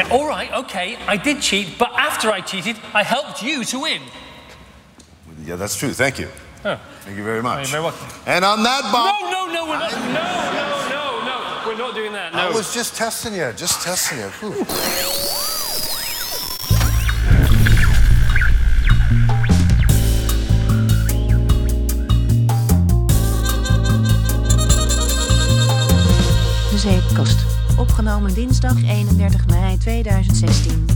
Yeah, all right, okay, I did cheat, but after I cheated, I helped you to win. Yeah, that's true. Thank you. Oh. Thank you very much. you're very welcome. And on that bomb. No, no, no, we're not. No, no, no, no. We're not doing that. No. I was just testing you, just testing you. Whew. De Zeepkast. Opgenomen dinsdag 31 mei 2016.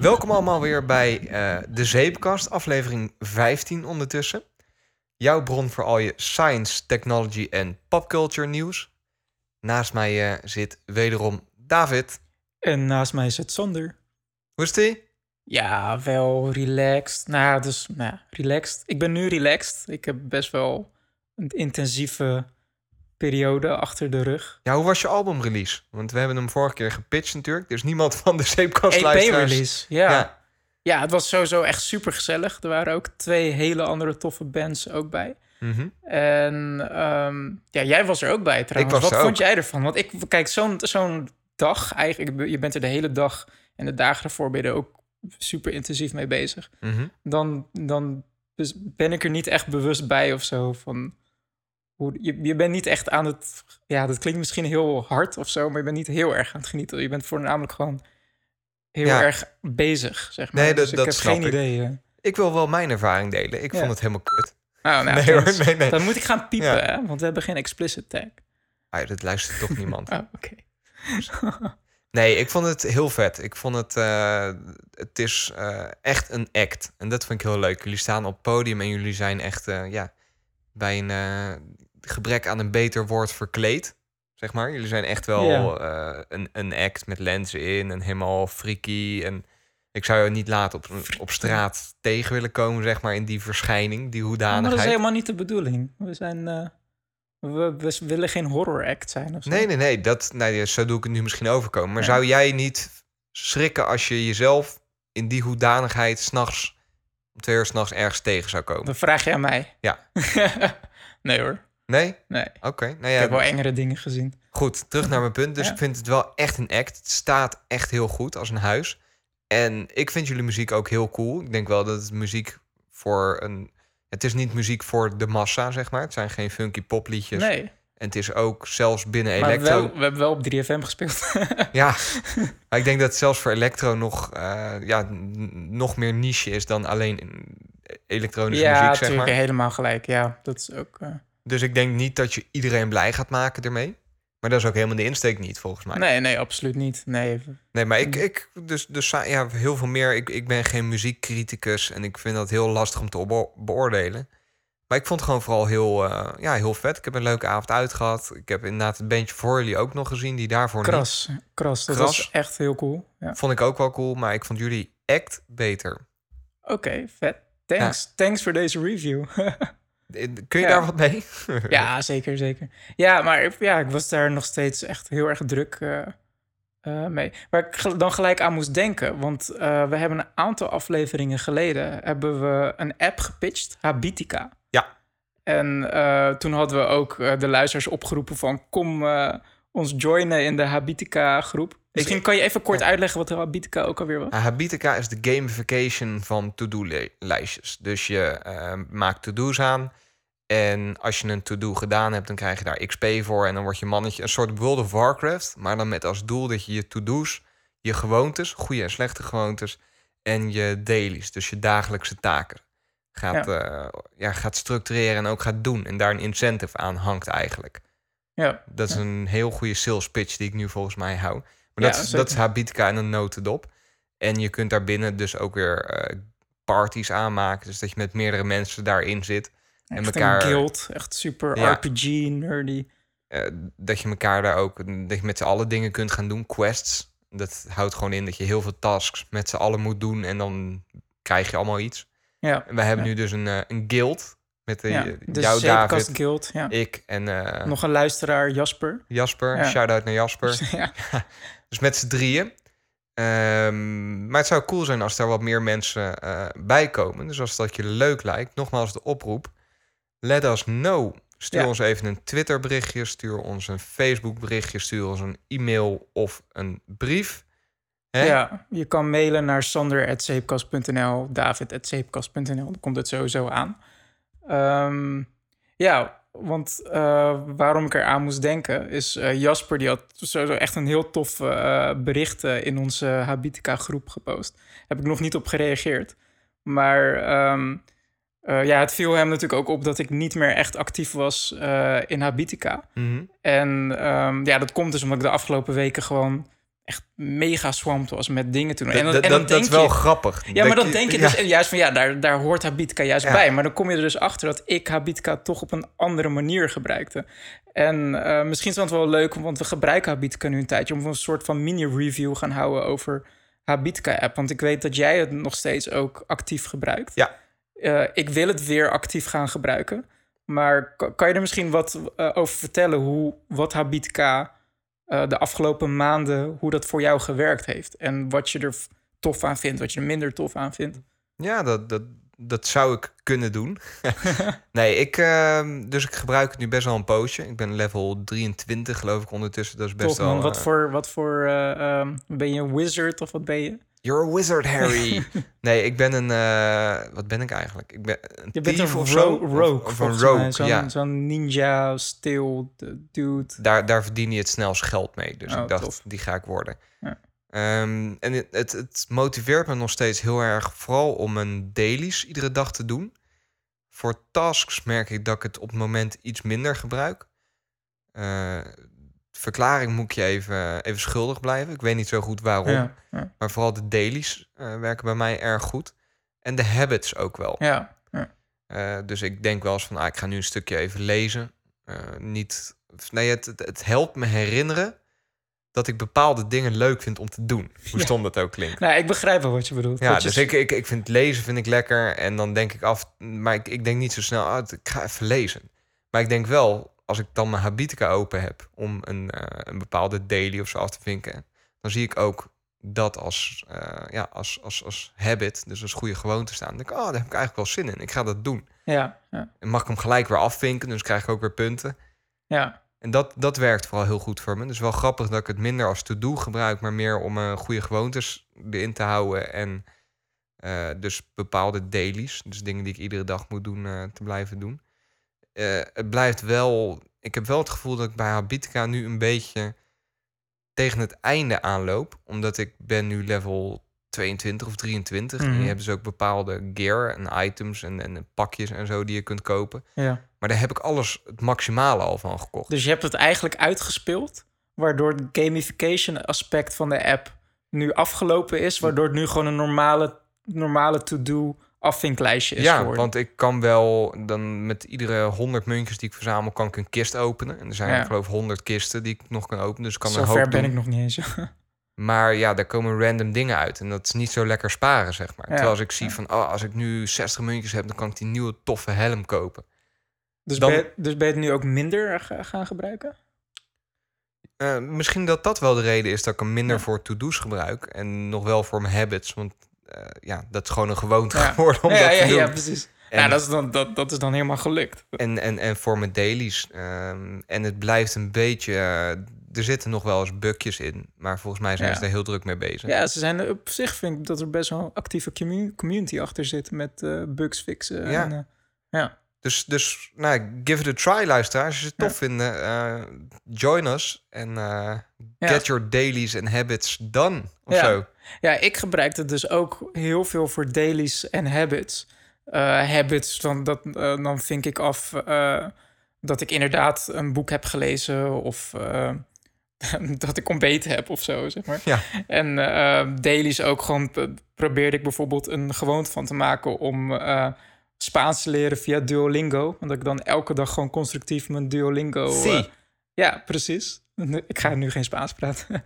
Welkom allemaal weer bij eh, de Zeepkast, aflevering 15 ondertussen. Jouw bron voor al je science, technology en popculture nieuws. Naast mij eh, zit wederom David. En naast mij zit Sander. Hoe is die? Ja, wel relaxed. Nou, dus nou, relaxed. Ik ben nu relaxed. Ik heb best wel een intensieve periode achter de rug. Ja, hoe was je albumrelease? Want we hebben hem vorige keer gepitcht natuurlijk. Er is niemand van de Zeepkast luisteraars. EP-release, ja. Ja. ja. het was sowieso echt super gezellig. Er waren ook twee hele andere toffe bands ook bij. Mhm. En ehm, ja, jij was er ook bij trouwens. was Wat vond ook. jij ervan? Want ik, kijk, zo'n zo'n dag eigenlijk, je bent er de hele dag en de dagen ervoor ben je er ook super intensief mee bezig. Mhm. dan, dan dus ben ik er niet echt bewust bij of zo. Van hoe, je, je bent niet echt aan het. Ja, dat klinkt misschien heel hard of zo, maar je bent niet heel erg aan het genieten. Je bent voornamelijk gewoon heel Ja. erg bezig, zeg maar. Nee, dat- dus ik dat heb snap geen ik. idee. eh. Ik wil wel mijn ervaring delen. Ik Ja. vond het helemaal kut. Nou, nou, Nee hoor, thanks. nee, nee. Dan moet ik gaan piepen, Ja. hè? Want we hebben geen explicit tag. Ah, ja, dat luistert toch niemand. Oh, oké. Nee, ik vond het heel vet. Ik vond het, eh, het is eh, echt een act. En dat vind ik heel leuk. Jullie staan op het podium en jullie zijn echt, ja, bij een gebrek aan een beter woord verkleed. Zeg maar. Jullie zijn echt wel eh, een, een act met lenzen in en helemaal freaky. En ik zou je niet laten op, op straat tegen willen komen, zeg maar, in die verschijning, die maar hoedanigheid. dat is helemaal niet de bedoeling. We zijn. eh, we, we willen geen horror act zijn of zo. Nee, nee, nee. Dat, nee, zo doe ik het nu misschien overkomen. Maar zou jij niet schrikken als je jezelf in die hoedanigheid s'nachts om twee uur s'nachts ergens tegen zou komen? Dan vraag je aan mij. Ja. nee hoor. Nee? Nee. Oké. Nou Ik ja, heb wel engere dingen gezien. goed. Terug naar mijn punt. Dus Ja. ik vind het wel echt een act. Het staat echt heel goed als een huis. En ik vind jullie muziek ook heel cool. Ik denk wel dat het muziek voor een... Het is niet muziek voor de massa, zeg maar. Het zijn geen funky popliedjes. Nee. En het is ook zelfs binnen Maar electro... wel, we hebben wel op 3FM gespeeld. Ja, maar ik denk dat zelfs voor electro nog, eh, ja, nog meer niche is dan alleen elektronische ja, muziek, zeg natuurlijk. maar. Helemaal gelijk. Ja, dat is ook... eh, Dus ik denk niet dat je iedereen blij gaat maken ermee. Maar dat is ook helemaal de insteek niet, volgens mij. Nee, nee, absoluut niet. Nee. Nee, maar ik, ik dus, dus ja, heel veel meer. Ik, ik ben geen muziekcriticus en ik vind dat heel lastig om te beo- beoordelen. Maar ik vond het gewoon vooral heel, eh, ja, heel vet. Ik heb een leuke avond uit gehad. Ik heb inderdaad het bandje voor jullie ook nog gezien, die daarvoor Kras. Kras. Dat Kras. was echt heel cool. Ja. Vond ik ook wel cool, maar ik vond jullie act beter. Oké, vet. Thanks. Thanks voor deze review. Kun je Ja. daar wat mee? ja, zeker, zeker. Ja, maar ik- ja, ik was daar nog steeds echt heel erg druk eh, eh, mee. Waar ik dan gelijk aan moest denken. Want eh, we hebben een aantal afleveringen geleden... hebben we een app gepitcht, Habitica. Ja. En eh, toen hadden we ook eh, de luisteraars opgeroepen van... kom eh, ons joinen in de Habitica-groep. Misschien kan je even kort uitleggen wat Habitica ook alweer was? Habitica is de gamification van to-do-lijstjes. Dus je eh, maakt to-do's aan. En als je een to-do gedaan hebt, dan krijg je daar XP voor. En dan wordt je mannetje een soort World of Warcraft. Maar dan met als doel dat je je to-do's, je gewoontes, goede en slechte gewoontes. En je dailies, dus je dagelijkse taken. Gaat, ja. ja, gaat structureren en ook gaat doen. En daar een incentive aan hangt eigenlijk. Ja. Dat is een heel goede sales pitch die ik nu volgens mij hou. Maar Ja, dat, is, zeker. dat is Habitica en een notendop. En je kunt daarbinnen dus ook weer eh, parties aanmaken. Dus dat je met meerdere mensen daarin zit. En Echt elkaar, een guild, echt super Ja. RPG, nerdy. eh, dat je elkaar daar ook, dat je met z'n allen dingen kunt gaan doen. Quests. Dat houdt gewoon in dat je heel veel tasks met z'n allen moet doen. En dan krijg je allemaal iets. Ja. En we hebben Ja. nu dus een, eh, een guild. Met eh, Ja, de jou, Zeepkast David, Guild, ja. ik en Nog een luisteraar, Jasper. Jasper. Ja. Shout-out naar Jasper. ja. Dus met z'n drieën. Ehm, maar het zou cool zijn als er wat meer mensen eh, bij komen. Dus als dat je leuk lijkt, nogmaals de oproep. Let us know. Stuur Ja. ons even een Twitter berichtje, stuur ons een Facebook berichtje, stuur ons een e-mail of een brief. Hè? Ja, je kan mailen naar sander.zeepkast.nl, david.zeepkast.nl. Dan komt het sowieso aan. Ehm, ja, want eh, waarom ik eraan moest denken is... eh, Jasper die had sowieso echt een heel tof eh, bericht in onze Habitica groep gepost. Heb ik nog niet op gereageerd. Maar ehm, eh, ja, het viel hem natuurlijk ook op dat ik niet meer echt actief was eh, in Habitica. Mhm. En ehm, ja, dat komt dus omdat ik de afgelopen weken gewoon echt mega swamped was met dingen te doen. En, Dat, dan- dat, en dan dat denk is wel je, grappig. ja, maar dan denk je ja. dus juist van ja, daar, daar hoort Habitica juist Ja. bij. Maar dan kom je er dus achter dat ik Habitica toch op een andere manier gebruikte. En eh, misschien is dat wel leuk, want we gebruiken Habitica nu een tijdje om een soort van mini-review gaan houden over Habitica-app. Want ik weet dat jij het nog steeds ook actief gebruikt. Ja. Eh, ik wil het weer actief gaan gebruiken. Maar ka- kan je er misschien wat eh, over vertellen hoe wat Habitica eh, de afgelopen maanden, hoe dat voor jou gewerkt heeft? En wat je er tof aan vindt, wat je er minder tof aan vindt? Ja, dat, dat, dat zou ik kunnen doen. nee, ik, ehm, dus ik gebruik het nu best wel een poosje. Ik ben level 23 geloof ik ondertussen. Dat is best wel... man, wat voor, wat voor eh, ehm, ben je een wizard of wat ben je? You're a wizard, Harry. nee, ik ben een... eh, wat ben ik eigenlijk? Ik ben een Je bent thief een of zo? rogue, Of, een rogue, Zo'n ja. zo'n ninja, stil dude. Daar, daar verdien je het snelst geld mee. Dus Oh, ik dacht, tof. die ga ik worden. Ja. Ehm, en het, het, het motiveert me nog steeds heel erg... vooral om mijn dailies iedere dag te doen. Voor tasks merk ik dat ik het op het moment iets minder gebruik. Eh, verklaring moet ik je even, even schuldig blijven. Ik weet niet zo goed waarom. Ja, ja, Maar vooral de dailies eh, werken bij mij erg goed. En de habits ook wel. ja. Eh, dus ik denk wel eens van, ah, ik ga nu een stukje even lezen. Eh, niet, nee, het, het, het helpt me herinneren dat ik bepaalde dingen leuk vind om te doen. Hoe stom dat ook klinkt. Nou, ik begrijp wel wat je bedoelt. Ja, je- dus ik, ik, ik vind lezen vind ik lekker. En dan denk ik af, maar ik, ik denk niet zo snel, ah, ik ga even lezen. Maar ik denk wel, als ik dan mijn Habitica open heb om een, eh, een bepaalde daily of zo af te vinken, dan zie ik ook dat als, eh, ja, als, als, als habit, dus als goede gewoonte staan. Dan denk ik, oh, daar heb ik eigenlijk wel zin in. Ik ga dat doen. ja, ja, En mag ik hem gelijk weer afvinken, dus krijg ik ook weer punten. ja. En dat, dat werkt vooral heel goed voor me. Dus wel grappig dat ik het minder als to-do gebruik, maar meer om een goede gewoontes erin te houden. En dus bepaalde dailies, dus dingen die ik iedere dag moet doen, te blijven doen. Eh, het blijft wel. Ik heb wel het gevoel dat ik bij Habitica nu een beetje tegen het einde aanloop. Omdat ik ben nu level 22 of 23. En je hebt dus ook bepaalde gear en items en, en pakjes en zo die je kunt kopen. ja. Maar daar heb ik alles het maximale al van gekocht. Dus je hebt het eigenlijk uitgespeeld, waardoor het gamification aspect van de app nu afgelopen is, waardoor het nu gewoon een normale, normale to-do afvinklijstje is ja, geworden. want ik kan wel dan met iedere 100 muntjes die ik verzamel, kan ik een kist openen. En er zijn Ja. geloof ik 100 kisten die ik nog kan openen. Dus ik kan Zo een ver hoop ben doen. ik nog niet eens. Maar ja, daar komen random dingen uit. En dat is niet zo lekker sparen, zeg maar. Ja. Terwijl als ik zie van, oh, als ik nu 60 muntjes heb, dan kan ik die nieuwe toffe helm kopen. dus, Dan- ben, je- dus ben je het nu ook minder ga- gaan gebruiken? Eh, misschien dat dat wel de reden is dat ik hem minder Ja. voor to-do's gebruik. En nog wel voor mijn habits. Want ja, dat is gewoon een gewoonte Ja. geworden om ja, dat ja, te doen. ja, precies. En- Ja, dat is, dan, dat, dat is dan helemaal gelukt. En, en, en voor mijn dailies. ehm, en het blijft een beetje. eh, er zitten nog wel eens bugjes in. Maar volgens mij zijn Ja. ze er heel druk mee bezig. Ja, ze zijn op zich vind ik dat er best wel een actieve commu- community achter zit met eh, bugs fixen. Ja. En, eh, ja. Dus, dus nou, give it a try, luisteraars. Als je het Ja. tof vinden, eh, join us. En eh, Ja. get your dailies and habits done. Of Ja. zo. Ja, ik gebruik het dus ook heel veel voor dailies en habits. Eh, habits, dan, dat, eh, dan vink ik af eh, dat ik inderdaad een boek heb gelezen of dat ik ontbeten heb of zo, zeg maar. Ja. En dailies ook gewoon probeerde ik bijvoorbeeld een gewoonte van te maken om Spaans te leren via Duolingo. Want ik dan elke dag gewoon constructief mijn Duolingo... Si. ja, precies. Ik ga nu geen Spaans praten.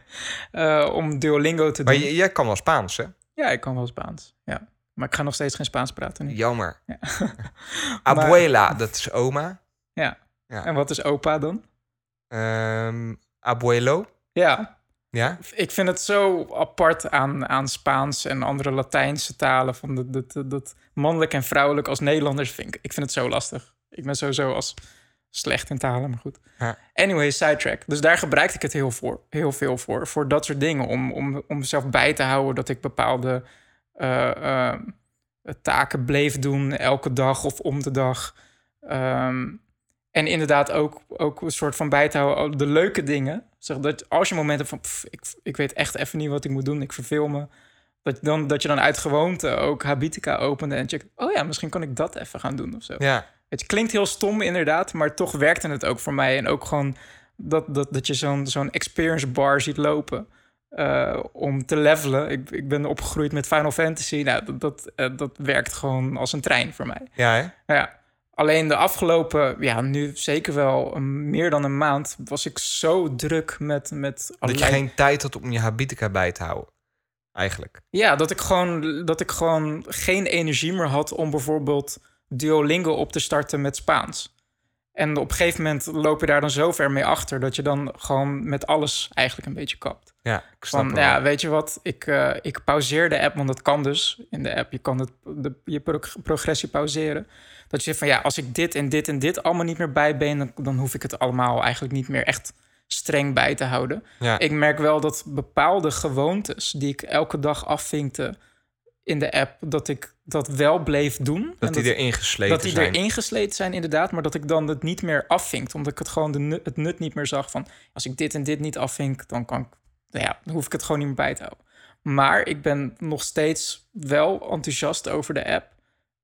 Eh, om Duolingo te Maar doen. j- jij kan wel Spaans, hè? Ja, ik kan wel Spaans. Ja. Maar ik ga nog steeds geen Spaans praten nu. Jammer. Ja. Abuela, dat is oma. Ja. Ja. En wat is opa dan? Ehm, abuelo. Ja, Ja? ik vind het zo apart aan, aan Spaans en andere Latijnse talen. Van dat, dat, dat mannelijk en vrouwelijk als Nederlanders vind ik. Ik vind het zo lastig. Ik ben sowieso als, slecht in talen, maar goed. Ja. Anyway, sidetrack. Dus daar gebruikte ik het heel, voor, heel veel voor. Voor dat soort dingen. Om, om, om mezelf bij te houden dat ik bepaalde eh, eh, taken bleef doen elke dag of om de dag. Ehm, en inderdaad ook, ook een soort van bij te houden oh, de leuke dingen. Zeg dat als je momenten van pff, ik, ik weet echt even niet wat ik moet doen, ik verveel me. Dat, je dan, dat je dan uit gewoonte ook Habitica opende en checkt, oh ja, misschien kan ik dat even gaan doen of zo. Ja, Het klinkt heel stom inderdaad, maar toch werkte het ook voor mij. En ook gewoon dat, dat, dat je zo'n zo'n experience bar ziet lopen eh, om te levelen. Ik, ik ben opgegroeid met Final Fantasy. Nou, dat, dat, eh, dat werkt gewoon als een trein voor mij. ja hè? Nou ja, alleen de afgelopen, ja, nu zeker wel meer dan een maand, was ik zo druk met, met Dat je allerlei- geen tijd had om je habitica bij te houden. Eigenlijk. Ja, dat ik, gewoon, dat ik gewoon geen energie meer had om bijvoorbeeld Duolingo op te starten met Spaans. En op een gegeven moment loop je daar dan zo ver mee achter dat je dan gewoon met alles eigenlijk een beetje kapt. Ja, ik snap Van, ja, weet je wat, ik, eh, ik pauzeer de app, want dat kan dus in de app. Je kan het, de, je prog- progressie pauzeren. Dat je zegt van ja, als ik dit en dit en dit allemaal niet meer bij ben, dan, dan hoef ik het allemaal eigenlijk niet meer echt streng bij te houden. Ja. Ik merk wel dat bepaalde gewoontes die ik elke dag afvinkte in de app, dat ik dat wel bleef doen. dat die erin gesleten dat die zijn. erin gesleten zijn, inderdaad. Maar dat ik dan het niet meer afvinkt. Omdat ik het gewoon de nut, het nut niet meer zag van... als ik dit en dit niet afvink, dan, kan ik, nou ja, dan hoef ik het gewoon niet meer bij te houden. Maar ik ben nog steeds wel enthousiast over de app.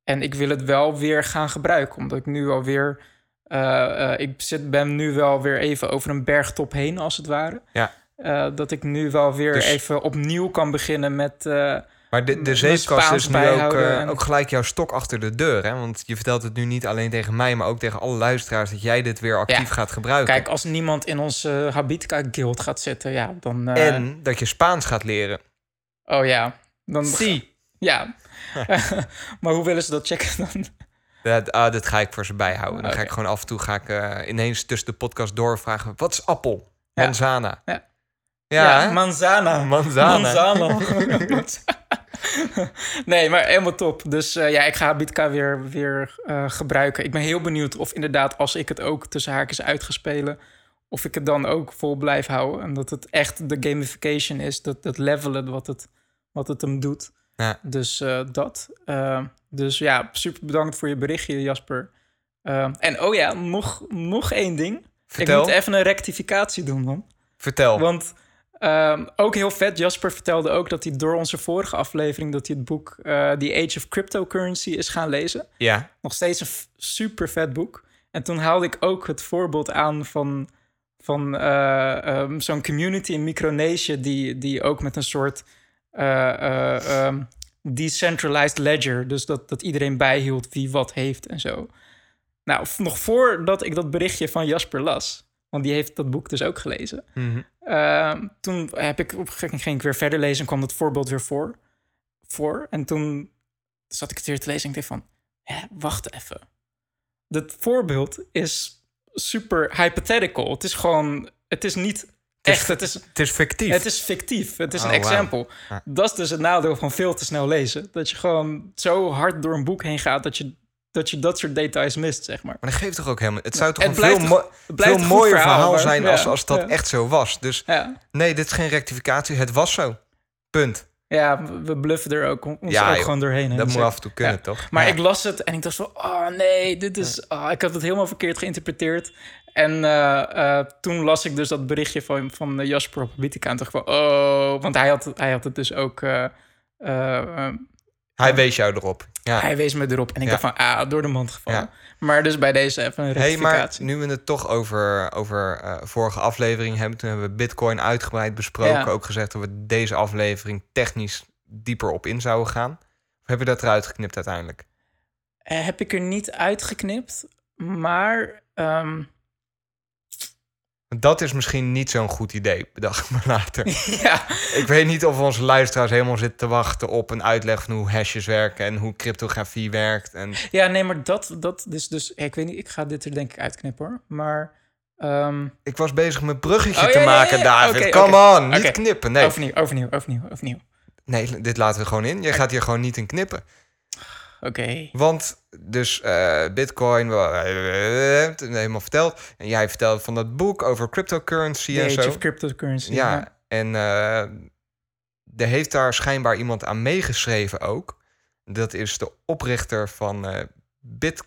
En ik wil het wel weer gaan gebruiken. Omdat ik nu alweer... eh, ik zit, ben nu wel weer even over een bergtop heen, als het ware. Ja. Eh, dat ik nu wel weer Dus- even opnieuw kan beginnen met... Maar de, de zeepkast is nu ook, eh, ook gelijk jouw stok achter de deur. Hè? Want je vertelt het nu niet alleen tegen mij, maar ook tegen alle luisteraars... dat jij dit weer actief Ja. gaat gebruiken. Kijk, als niemand in onze Habitica Guild gaat zitten, ja, dan... eh, En dat je Spaans gaat leren. Oh ja, dan... Zie. Ja. maar hoe willen ze dat checken dan? Dat, ah, dat ga ik voor ze bijhouden. Dan ga ik gewoon af en toe ga ik, eh, ineens tussen de podcast doorvragen... wat is appel? Ja. Manzana. Ja. Ja, hè? manzana. Manzana. Manzana. nee, maar helemaal top. Dus eh, ja, ik ga Habitica weer, weer eh, gebruiken. Ik ben heel benieuwd of inderdaad, als ik het ook tussen haakjes uit ga spelen... of ik het dan ook vol blijf houden. En dat het echt de gamification is, dat, dat levelen wat het, wat het hem doet. Ja. Dus eh, dat. Dus ja, super bedankt voor je berichtje, Jasper. En oh ja, nog, nog één ding. Vertel. Ik moet even een rectificatie doen, man. Vertel. Want ehm, ook heel vet, Jasper vertelde ook dat hij door onze vorige aflevering... dat hij het boek eh The Age of Cryptocurrency is gaan lezen. Ja. Nog steeds een super vet boek. En toen haalde ik ook het voorbeeld aan van, van eh, ehm, zo'n community in Micronesië... Die, die ook met een soort eh, eh, ehm, decentralized ledger... dus dat, dat iedereen bijhield wie wat heeft en zo. Nou, nog voordat ik dat berichtje van Jasper las... want die heeft dat boek dus ook gelezen... Mhm. Ehm, toen heb ik, op een ging ik weer verder lezen en kwam dat voorbeeld weer voor. voor. En toen zat ik het weer te lezen en ik dacht van, hè, wacht even. Dat voorbeeld is super hypothetical. Het is gewoon, het is niet echt. Het is, Het is fictief. het is fictief. Het is een Oh, example. Dat is dus het nadeel van veel te snel lezen. Dat je gewoon zo hard door een boek heen gaat dat je dat, je dat soort details mist, zeg maar. Maar dat geeft toch ook helemaal... Het zou toch Het een veel, mo- veel mooier verhaal, zijn als, als dat echt zo was. Dus nee, dit is geen rectificatie. Het was zo. Punt. ja we- bluffen er ook, ons Ja, ook joh. gewoon doorheen. hè. Dat Dus moet af en toe kunnen, ja. toch? Maar Ja. ik las het en ik dacht van, oh nee, dit is... ah, ik had het helemaal verkeerd geïnterpreteerd. En eh, eh, toen las ik dus dat berichtje van, van eh, Jasper op Habitica. En dacht ik van, oh... Want hij had, het- hij had het dus ook... Hij wees jou erop. Ja. hij wees me erop. En ik Ja. dacht van, ah, door de mand gevallen. Ja. Maar dus bij deze even een hey, maar nu we het toch over, over eh, vorige aflevering hebben... toen hebben we Bitcoin uitgebreid besproken. Ook gezegd dat we deze aflevering technisch dieper op in zouden gaan. Of heb je dat eruit geknipt uiteindelijk? Eh, heb ik er niet uitgeknipt. Maar... ehm, Dat is misschien niet zo'n goed idee, bedacht ik me later. ja, ik weet niet of onze luisteraars helemaal zitten te wachten op een uitleg van hoe hashes werken en hoe cryptografie werkt. En ja, nee, maar dat... dat dus, dus, ik weet niet, ik ga dit er denk ik uitknippen hoor. Maar... ehm, ik was bezig met bruggetje Oh, te ja, maken. David. Come on, niet knippen. Nee. Overnieuw, overnieuw, overnieuw, overnieuw. nee, dit laten we gewoon in. Je gaat hier gewoon niet in knippen. Oké. Want dus eh, Bitcoin, helemaal verteld. En jij vertelde van dat boek over cryptocurrency The en Age zo. of Cryptocurrency. Ja, en eh, er heeft daar schijnbaar iemand aan meegeschreven ook. Dat is de oprichter van eh Bit.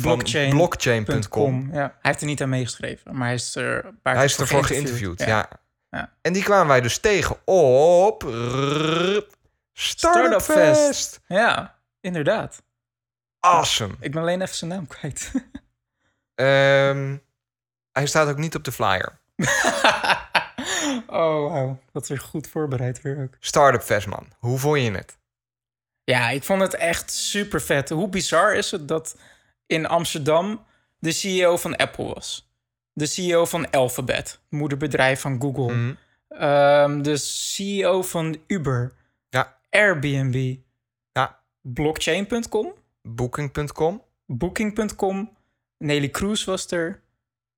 blockchain. blockchain.com. .com. Ja. Hij heeft er niet aan meegeschreven, maar hij is er een paar Hij is ervoor geïnterviewd, ja. Ja. En die kwamen wij dus tegen op Startup Startup Fest. Fest. Ja, inderdaad. Awesome. Ik ben alleen even zijn naam kwijt. Ehm, hij staat ook niet op de flyer. oh, wauw. Dat is weer goed voorbereid weer ook. Startup Fest, man. Hoe vond je het? Ja, ik vond het echt super vet. Hoe bizar is het dat in Amsterdam de CEO van Apple was? De CEO van Alphabet, moederbedrijf van Google. Mhm. Ehm, de CEO van Uber. Airbnb. Ja. Blockchain.com. Booking.com. Booking.com. Nelly Kroes was er.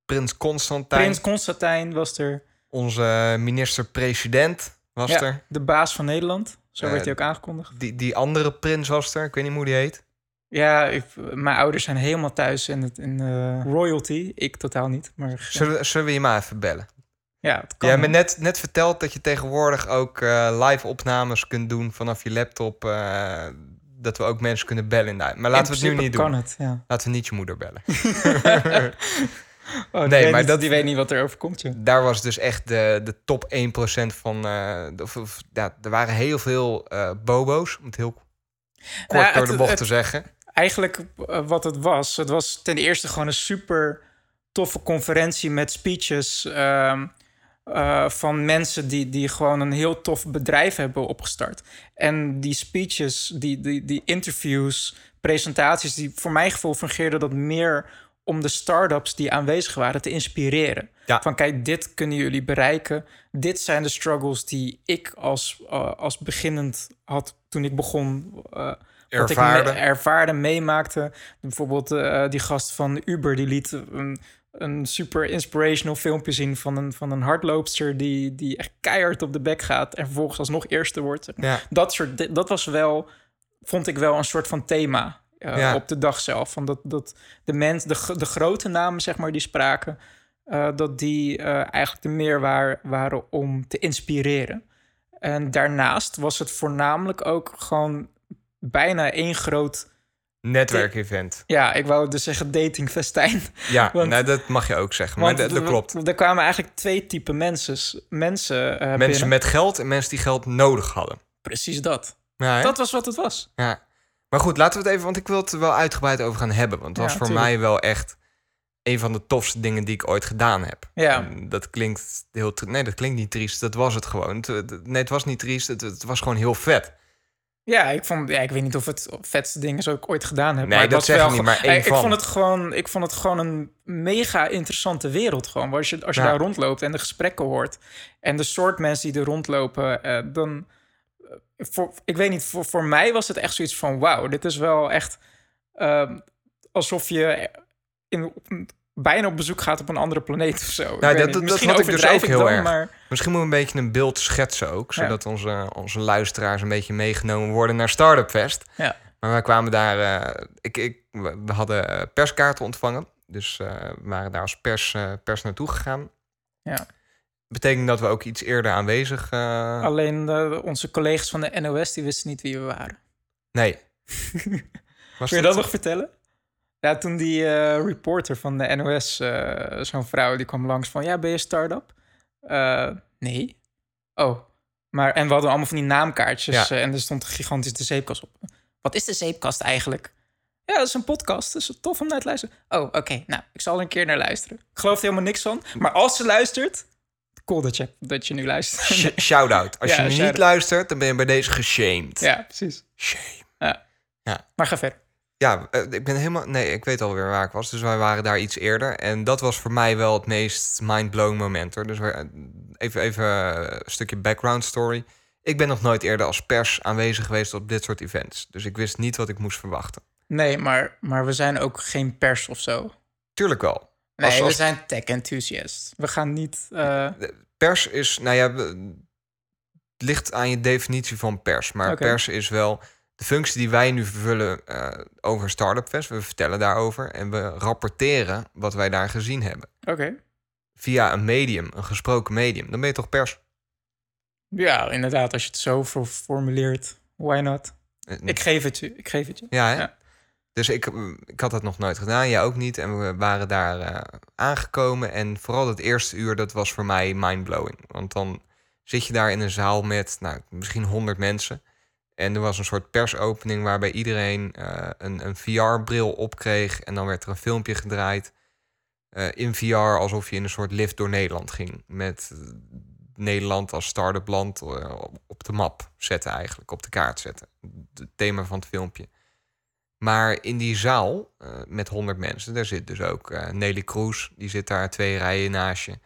Prins Constantijn. Prins Constantijn was er. Onze minister-president was Ja, er. de baas van Nederland. Zo Eh, werd hij ook aangekondigd. Die, die andere prins was er. Ik weet niet hoe die heet. Ja, ik, mijn ouders zijn helemaal thuis in, het, in eh, royalty. Ik totaal niet. Maar Zullen, we- zullen we je maar even bellen? Ja, het kan. Jij hebt me net, net verteld dat je tegenwoordig ook eh, live opnames kunt doen vanaf je laptop. eh, dat we ook mensen kunnen bellen. uit- maar laten we het nu niet doen. kan het, ja. Laten we niet je moeder bellen. Oh, die Nee, maar niet- dat- Die weet niet wat er overkomt, joh. Daar was dus echt de, de top 1% van... eh, of, of- ja, er waren heel veel bobo's, om het heel kort Nou, door het- de bocht het- te zeggen. Eigenlijk wat het was. Het was ten eerste gewoon een super toffe conferentie met speeches... ehm, eh, van mensen die, die gewoon een heel tof bedrijf hebben opgestart. En die speeches, die, die, die interviews, presentaties... die voor mijn gevoel fungeerden dat meer om de start-ups die aanwezig waren te inspireren. Ja. Van kijk, dit kunnen jullie bereiken. Dit zijn de struggles die ik als, eh, als beginnend had toen ik begon... eh, wat Ervaarde. ik me- ervaarde, meemaakte. Bijvoorbeeld eh, die gast van Uber, die liet een, een super inspirational filmpje zien van een, van een hardloopster die, die echt keihard op de bek gaat en vervolgens alsnog eerste wordt. Ja. Dat, soort, dat was wel, vond ik wel een soort van thema eh, Ja. op de dag zelf. Van dat, dat de, mens, de, de grote namen, zeg maar, die spraken, eh, dat die eh, eigenlijk de meer waar, waren om te inspireren. En daarnaast was het voornamelijk ook gewoon bijna één groot, Netwerkevent. ja, ik wou dus zeggen datingfestijn. Ja, Want- nou, dat mag je ook zeggen. Maar dat, dat klopt. Er kwamen eigenlijk twee typen mensen. Mensen, eh, Mensen binnen. met geld en mensen die geld nodig hadden. Precies dat. Ja? Dat was wat het was. ja. Maar goed, laten we het even, want ik wil het er wel uitgebreid over gaan hebben. Want het Ja, was voor tuurlijk. mij wel echt een van de tofste dingen die ik ooit gedaan heb. Ja. En Dat klinkt heel... Nee, dat klinkt niet triest. Dat was het gewoon. Nee, het was niet triest. Het, het was gewoon heel vet. Ja, ik vond, ja, ik weet niet of het vetste ding is ook ooit gedaan heb. Nee, maar dat was zeg ik wel niet, maar één ik, van. vond het gewoon, ik vond het gewoon een mega interessante wereld gewoon. Als je, als je Ja. daar rondloopt en de gesprekken hoort en de soort mensen die er rondlopen, eh, dan, eh, voor, ik weet niet, voor, voor mij was het echt zoiets van, wauw, dit is wel echt ehm, alsof je in, bijna op bezoek gaat op een andere planeet of zo. Nou, dat- dat Misschien had ik dus ook heel dan, erg. Maar, Misschien moeten we een beetje een beeld schetsen ook. Ja. Zodat onze, onze luisteraars een beetje meegenomen worden naar Startup Fest. ja. Maar wij kwamen daar... eh, ik, ik, we we hadden perskaarten ontvangen. Dus eh, we waren daar als pers, eh, pers naartoe gegaan. Ja. Betekent dat we ook iets eerder aanwezig... Alleen onze collega's van de NOS die wisten niet wie we waren. Nee. Was Kun je dat nog vertellen? Ja, toen die eh, reporter van de NOS, eh, zo'n vrouw, die kwam langs van... Ja, ben je start-up? Eh, nee. Oh. Maar, en we hadden allemaal van die naamkaartjes Ja. en er stond gigantisch de zeepkast op. Wat is de zeepkast eigenlijk? Ja, dat is een podcast. Dat is tof om naar te luisteren. Oh, oké. Nou, ik zal er een keer naar luisteren. Ik geloof er helemaal niks van. Maar als ze luistert... Cool dat je, dat je nu luistert. Sh- Shout-out. Als Ja, je niet luistert, dan ben je bij deze geshamed. ja, precies. Shame. Maar ga verder. Ja, eh, ik ben helemaal... Nee, ik weet alweer waar ik was. Dus wij waren daar iets eerder. En dat was voor mij wel het meest mind-blowing moment. Hoor. Dus eh, even, even een stukje background story. Ik ben nog nooit eerder als pers aanwezig geweest op dit soort events. Dus ik wist niet wat ik moest verwachten. Nee, maar, maar we zijn ook geen pers of zo. Tuurlijk wel. Nee, Als- als- we zijn tech enthusiasts. We gaan niet. eh, Pers is, nou ja, het ligt aan je definitie van pers. Maar pers is wel De functie die wij nu vervullen eh, over Startup Fest, we vertellen daarover en we rapporteren wat wij daar gezien hebben. Oké. Via een medium, een gesproken medium. Dan ben je toch pers? Ja, inderdaad, als je het zo formuleert, why not? Eh, Ik geef het je, ik geef het je. Ja, hè? Ja. Dus ik, ik had dat nog nooit gedaan, jij ook niet. En we waren daar eh, aangekomen. En vooral dat eerste uur, dat was voor mij mindblowing. Want dan zit je daar in een zaal met nou, misschien 100 mensen. En er was een soort persopening waarbij iedereen eh, een, een VR-bril opkreeg. En dan werd er een filmpje gedraaid eh, in VR, alsof je in een soort lift door Nederland ging. Met eh, Nederland als start-up land op- de map zetten eigenlijk, op de kaart zetten. Het thema van het filmpje. Maar in die zaal met 100 mensen, daar zit dus ook Nelly Kroes, die zit daar twee rijen naast je.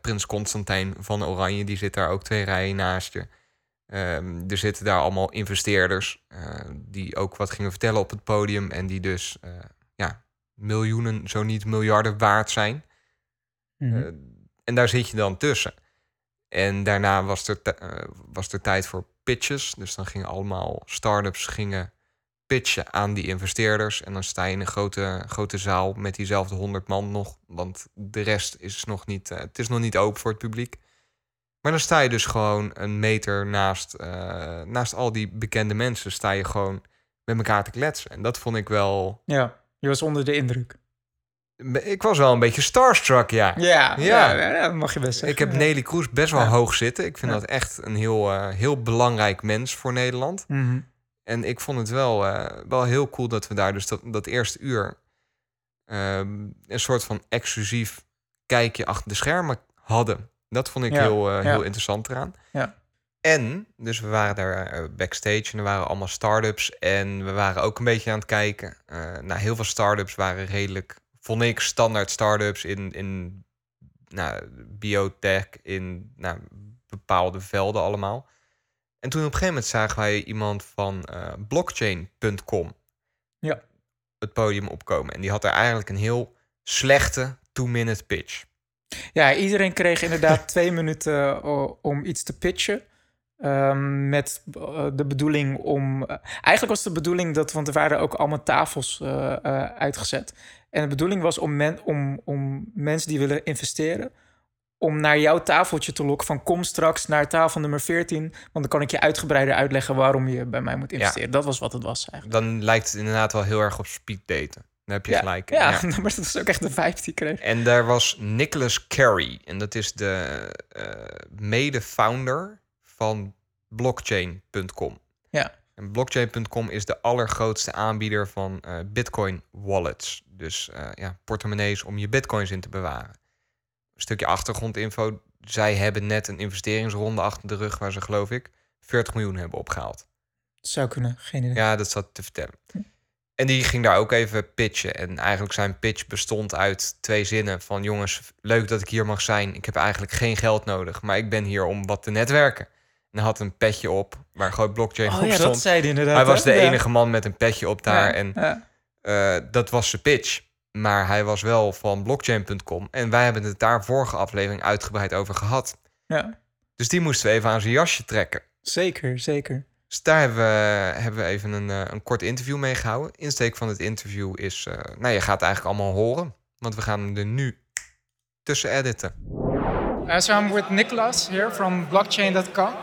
Prins Constantijn van Oranje, die zit daar ook twee rijen naast je. Ehm, er zitten daar allemaal investeerders eh, die ook wat gingen vertellen op het podium en die dus eh, ja, miljoenen, zo niet miljarden waard zijn. Mhm. Eh, en daar zit je dan tussen. En daarna was er, was er tijd voor pitches. Dus dan gingen allemaal start-ups gingen pitchen aan die investeerders. En dan sta je in een grote, grote zaal met diezelfde 100 man nog. Want de rest is nog niet, het is nog niet open voor het publiek. Maar dan sta je dus gewoon een meter naast, eh, naast al die bekende mensen. Sta je gewoon met elkaar te kletsen. En dat vond ik wel... Ja, je was onder de indruk. Ik was wel een beetje starstruck, ja. Ja, Ja. ja. ja, dat mag je best zeggen. Ik heb. Nelly Kroes best wel Ja. hoog zitten. Ik vind dat echt een heel, eh, heel belangrijk mens voor Nederland. Mhm. En ik vond het wel, eh, wel heel cool dat we daar dus dat, dat eerste uur... ehm, een soort van exclusief kijkje achter de schermen hadden. Dat vond ik Ja, heel, eh, ja. heel interessant eraan. Ja. En, dus we waren daar eh, backstage en er waren allemaal start-ups. En we waren ook een beetje aan het kijken. Eh nou, heel veel start-ups waren redelijk, vond ik, standaard start-ups in, in nou, biotech, in nou, bepaalde velden allemaal. En toen op een gegeven moment zagen wij iemand van blockchain.com Ja. het podium opkomen. En die had er eigenlijk een heel slechte two-minute pitch. Ja, iedereen kreeg inderdaad twee minuten eh, om iets te pitchen. Ehm, met eh, de bedoeling om. eh, eigenlijk was de bedoeling dat. Want er waren ook allemaal tafels uitgezet. En de bedoeling was om, men, om, om mensen die willen investeren. om naar jouw tafeltje te lokken. Van kom straks naar tafel nummer 14. Want dan kan ik je uitgebreider uitleggen waarom je bij mij moet investeren. Dat was wat het was eigenlijk. Dan lijkt het inderdaad wel heel erg op speed daten. Daar heb je ja, gelijk. Ja, ja. maar dat is ook echt de vibe die ik kreeg. En daar was Nicholas Carey. En dat is de eh, mede-founder van blockchain.com. Ja. En blockchain.com is de allergrootste aanbieder van eh, bitcoin wallets. Dus eh, ja, portemonnees om je bitcoins in te bewaren. Een stukje achtergrondinfo. Zij hebben net een investeringsronde achter de rug... waar ze geloof ik 40 miljoen hebben opgehaald. Zou kunnen, geen idee. Ja, dat zat te vertellen. En die ging daar ook even pitchen. En eigenlijk zijn pitch bestond uit twee zinnen van... jongens, leuk dat ik hier mag zijn. Ik heb eigenlijk geen geld nodig, maar ik ben hier om wat te netwerken. En hij had een petje op, waar gewoon blockchain Oh op ja, stond. dat zei hij inderdaad. hij was hè? de Ja. enige man met een petje op daar. Ja, En ja. eh, dat was zijn pitch. Maar hij was wel van blockchain.com. En wij hebben het daar vorige aflevering uitgebreid over gehad. ja, Dus die moesten we even aan zijn jasje trekken. zeker, zeker. Dus daar hebben we, hebben we even een, eh, een kort interview mee gehouden. Insteek van het interview is... eh, nou, je gaat het eigenlijk allemaal horen. Want we gaan hem er nu tussen editen. Uh, so I'm with Nicholas here from blockchain.com.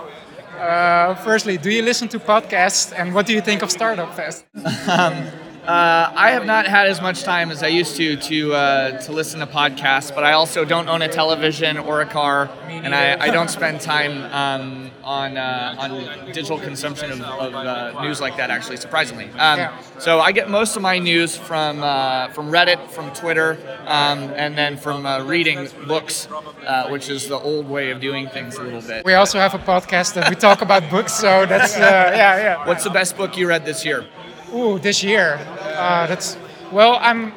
Uh, firstly, do you listen to podcasts and what do you think of Startup Fest? Uh, I have not had as much time as I used to to uh, to listen to podcasts, but I also don't own a television or a car, and I, I don't spend time um, on uh, on digital consumption of, of uh, news like that. Actually, surprisingly, um, so I get most of my news from uh, from Reddit, from Twitter, um, and then from uh, reading books, uh, which is the old way of doing things a little bit. We also have a podcast that we talk about books, so that's uh, yeah, yeah. What's the best book you read this year? Ooh, this year, uh, that's well, I'm.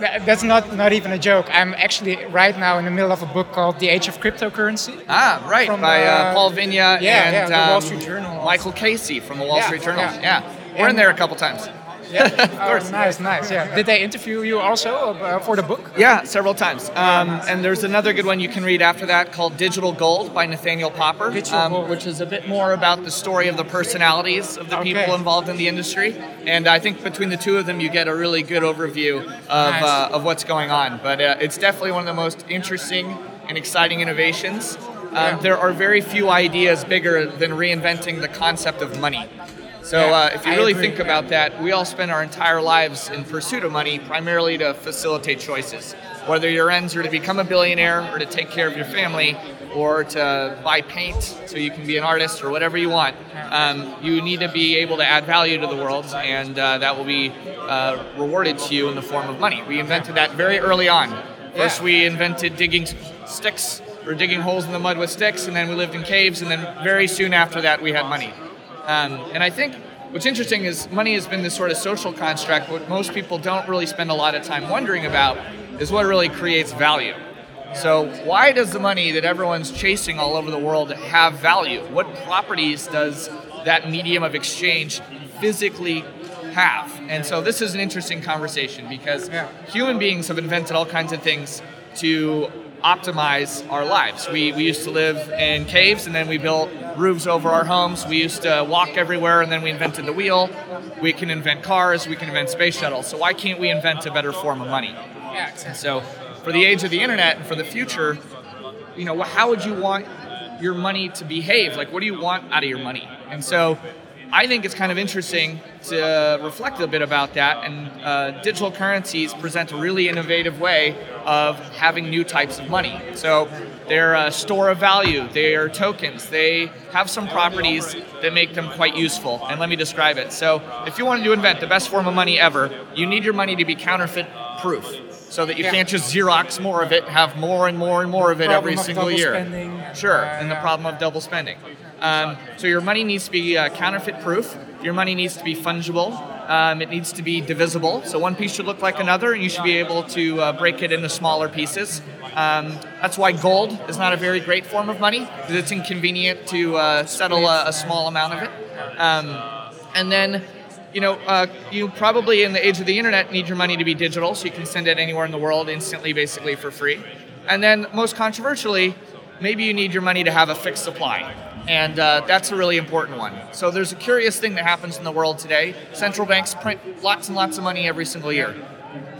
That's not not even a joke. I'm actually right now in the middle of a book called The Age of Cryptocurrency. Ah, right, From, by uh, uh, Paul Vigna yeah, and yeah, the Wall um, Street Journal. Michael Casey from the Wall Yeah, Street Journal. yeah. Yeah, we're in there a couple times. Oh, nice, nice. Yeah. Did they interview you also uh, for the book? Yeah, several times. Um, and there's another good one you can read after that called Digital Gold by Nathaniel Popper, um, which is a bit more about the story of the personalities of the Okay. people involved in the industry. And I think between the two of them, you get a really good overview of, Nice. uh, of what's going on. But uh, it's definitely one of the most interesting and exciting innovations. Um, There are very few ideas bigger than reinventing the concept of money. So uh, if you really think about that, we all spend our entire lives in pursuit of money primarily to facilitate choices. Whether your ends are to become a billionaire or to take care of your family or to buy paint so you can be an artist or whatever you want, um, you need to be able to add value to the world and uh, that will be uh, rewarded to you in the form of money. We invented that very early on. First, we invented digging sticks or digging holes in the mud with sticks, and then we lived in caves, and then very soon after that, we had money. Um, and I think what's interesting is money has been this sort of social construct. What most people don't really spend a lot of time wondering about is what really creates value. So, why does the money that everyone's chasing all over the world have value? What properties does that medium of exchange physically have? And so, this is an interesting conversation because Yeah. human beings have invented all kinds of things to optimize our lives. We, we used to live in caves and then we built roofs over our homes. We used to walk everywhere and then we invented the wheel. We can invent cars, we can invent space shuttles. So why can't we invent a better form of money? Yeah, exactly. So for the age of the internet and for the future, you know, how would you want your money to behave? Like, what do you want out of your money? And so I think it's kind of interesting to reflect a bit about that. And uh, digital currencies present a really innovative way of having new types of money. So they're a store of value, they are tokens, they have some properties that make them quite useful. And let me describe it. So if you wanted to invent the best form of money ever, you need your money to be counterfeit proof so that you Yeah. can't just Xerox more of it, have more and more and more of it every single year. spending. Sure, and the problem of double spending. Um, so your money needs to be uh, counterfeit proof. Your money needs to be fungible. Um, it needs to be divisible. So one piece should look like another, and you should be able to uh, break it into smaller pieces. Um, that's why gold is not a very great form of money because it's inconvenient to uh, settle a, a small amount of it. Um, and then you know, uh, you probably in the age of the internet need your money to be digital, so you can send it anywhere in the world instantly, basically for free. And then, most controversially, maybe you need your money to have a fixed supply. And uh, that's a really important one. So, there's a curious thing that happens in the world today. Central banks print lots and lots of money every single year,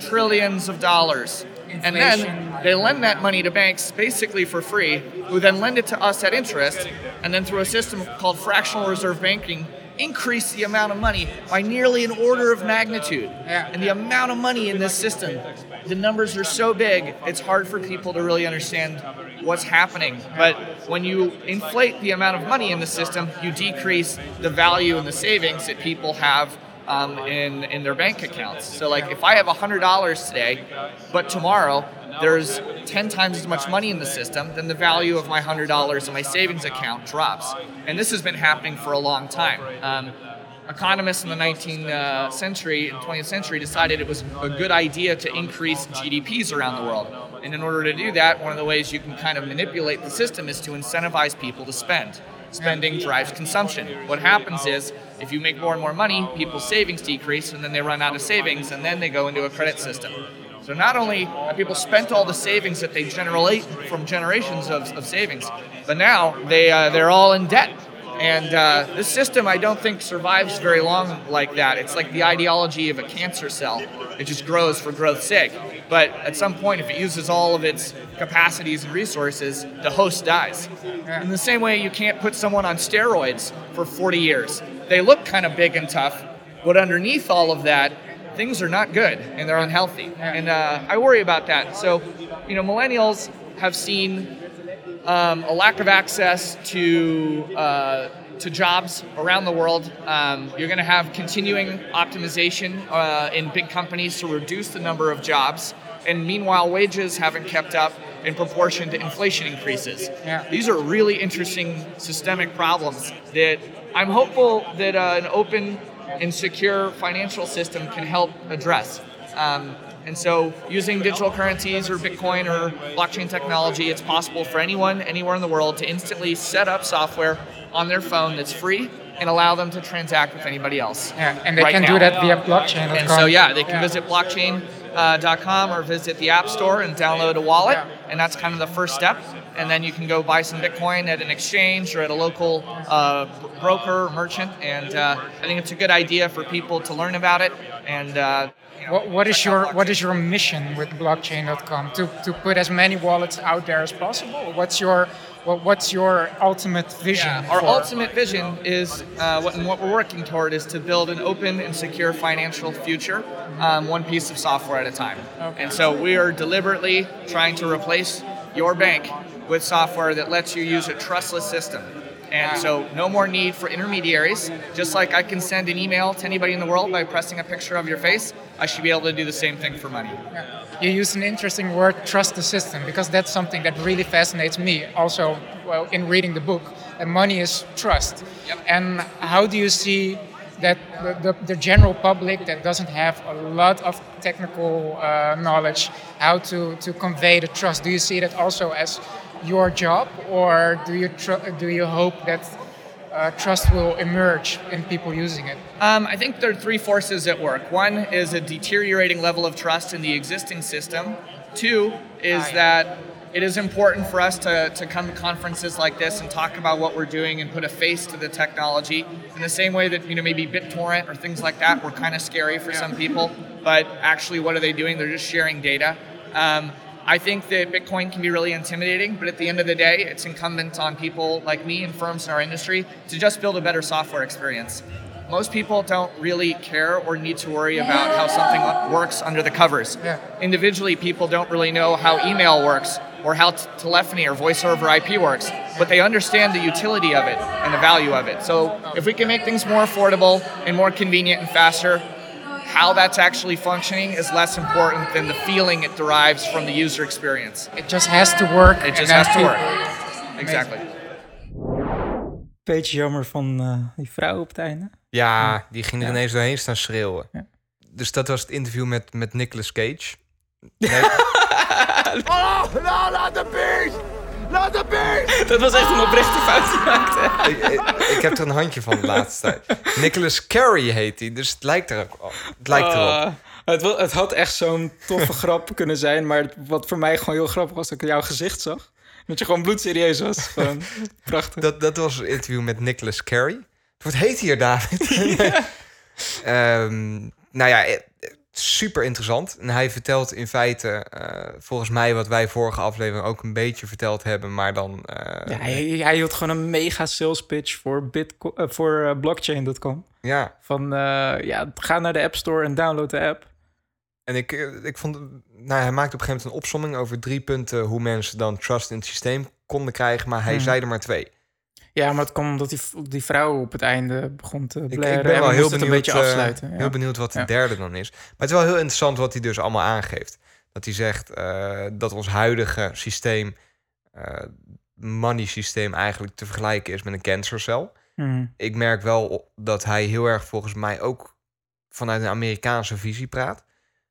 trillions of dollars. And then they lend that money to banks basically for free, who then lend it to us at interest, and then through a system called fractional reserve banking, increase the amount of money by nearly an order of magnitude. And the amount of money in this system, the numbers are so big, it's hard for people to really understand what's happening. But when you inflate the amount of money in the system, you decrease the value and the savings that people have um, in, in their bank accounts. So, like, if I have $100 today, but tomorrow there's 10 times as much money in the system, then the value of my $100 in my savings account drops. And this has been happening for a long time. Um, economists in the 19th uh, century and 20th century decided it was a good idea to increase GDPs around the world. And in order to do that, one of the ways you can kind of manipulate the system is to incentivize people to spend. Spending drives consumption. What happens is, if you make more and more money, people's savings decrease, and then they run out of savings, and then they go into a credit system. So not only have people spent all the savings that they generate from generations of, of savings, but now they uh, they're all in debt. And uh, this system, I don't think, survives very long like that. It's like the ideology of a cancer cell. It just grows for growth's sake. But at some point, if it uses all of its capacities and resources, the host dies. In the same way, you can't put someone on steroids for 40 years. They look kind of big and tough, but underneath all of that, things are not good and they're unhealthy. And uh, I worry about that. So, you know, millennials have seen um, a lack of access to uh, to jobs around the world. Um, you're going to have continuing optimization uh, in big companies to reduce the number of jobs, and meanwhile, wages haven't kept up in proportion to inflation increases. Yeah. These are really interesting systemic problems that I'm hopeful that uh, an open and secure financial system can help address. Um, and so, using digital currencies or Bitcoin or blockchain technology, it's possible for anyone, anywhere in the world, to instantly set up software on their phone that's free and allow them to transact with anybody else. Yeah, and they right can now. do that via blockchain. And so, yeah, they can visit blockchain.com or visit the App Store and download a wallet. Yeah. And that's kind of the first step. And then you can go buy some Bitcoin at an exchange or at a local uh, broker or merchant. And uh, I think it's a good idea for people to learn about it. And uh, you know, What, what is your what is your mission with blockchain.com? To to put as many wallets out there as possible. What's your what, what's your ultimate vision? Yeah, our for- ultimate vision is uh, what, and what we're working toward is to build an open and secure financial future, um, one piece of software at a time. And so we are deliberately trying to replace your bank with software that lets you use a trustless system. And so no more need for intermediaries. Just like I can send an email to anybody in the world by pressing a picture of your face, I should be able to do the same thing for money. You use an interesting word, trust the system, because that's something that really fascinates me. Also, well, in reading the book, and money is trust. Yep. And how do you see that the, the, the general public that doesn't have a lot of technical uh, knowledge, how to, to convey the trust? Do you see that also as your job, or do you tr- do you hope that uh, trust will emerge in people using it? Um, I think there are three forces at work. One is a deteriorating level of trust in the existing system. Two is yeah. that it is important for us to, to come to conferences like this and talk about what we're doing and put a face to the technology in the same way that you know maybe BitTorrent or things like that were kind of scary for some people, but actually what are they doing? They're just sharing data. Um, I think that Bitcoin can be really intimidating, but at the end of the day, it's incumbent on people like me and firms in our industry to just build a better software experience. Most people don't really care or need to worry about how something works under the covers. Yeah. Individually, people don't really know how email works or how t- telephony or voice over IP works, but they understand the utility of it and the value of it. So if we can make things more affordable and more convenient and faster, how that's actually functioning is less important than the feeling it derives from the user experience. It just has to work. It just has to work. Exactly. Beetje jammer van eh, die vrouw op het einde. Ja, die ging er ineens doorheen staan schreeuwen. Ja. Dus dat was het interview met, met Nicolas Cage. Nee, Dat was echt een oprechte fout die maakte. ik, ik, ik heb er een handje van de laatste tijd. Nicolas Carey heet hij, dus het lijkt er ook op. Het lijkt erop. Ah, het, het had echt zo'n toffe grap kunnen zijn. Maar wat voor mij gewoon heel grappig was, dat ik jouw gezicht zag. Dat je gewoon bloedserieus was. Gewoon prachtig. Dat, dat was een interview met Nicolas Carey. Wat heet hier, David? Ehm, nou ja, eh, super interessant. En hij vertelt in feite, eh, volgens mij, wat wij vorige aflevering ook een beetje verteld hebben, maar dan. eh, Ja, hij, hij hield gewoon een mega sales pitch voor, Bitco eh, voor blockchain.com. ja. Van ja, ga naar de App Store en download de app. En ik, ik vond, nou, hij maakte op een gegeven moment een opsomming over drie punten hoe mensen dan trust in het systeem konden krijgen, maar hij Hmm. zei er maar twee. Ja, maar het kwam omdat die, die vrouw op het einde begon te blaren. ik ben en wel we heel benieuwd, een beetje eh, afsluiten. ja. heel benieuwd wat de Ja. derde dan is. Maar het is wel heel interessant wat hij dus allemaal aangeeft. Dat hij zegt eh, dat ons huidige systeem, eh, money systeem, eigenlijk te vergelijken is met een cancercel. Mhm. Ik merk wel dat hij heel erg volgens mij ook vanuit een Amerikaanse visie praat.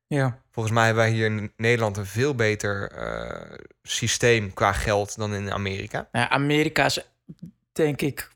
ja. Volgens mij hebben wij hier in Nederland een veel beter systeem qua geld dan in Amerika. Ja, Amerika is denk ik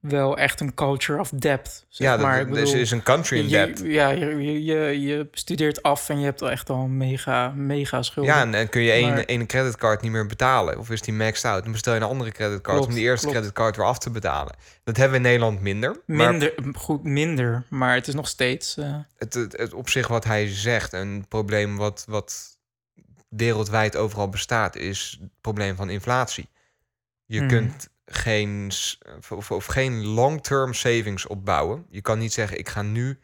wel echt een culture of depth. Zeg ja, maar. dus is een country in je, debt. Ja, je, je, je, studeert af en je hebt al echt al een mega, mega schulden. Ja, en, en kun je één, Maar- één creditcard niet meer betalen. Of is die maxed out? Dan bestel je een andere creditcard Klopt, om die eerste klopt. creditcard weer af te betalen. Dat hebben we in Nederland minder. Maar minder, goed, minder, maar het is nog steeds... eh, het, het, het op zich wat hij zegt, een probleem wat, wat wereldwijd overal bestaat, is het probleem van inflatie. Je Mhm. kunt geen, of, of geen long-term savings opbouwen. Je kan niet zeggen, ik ga nu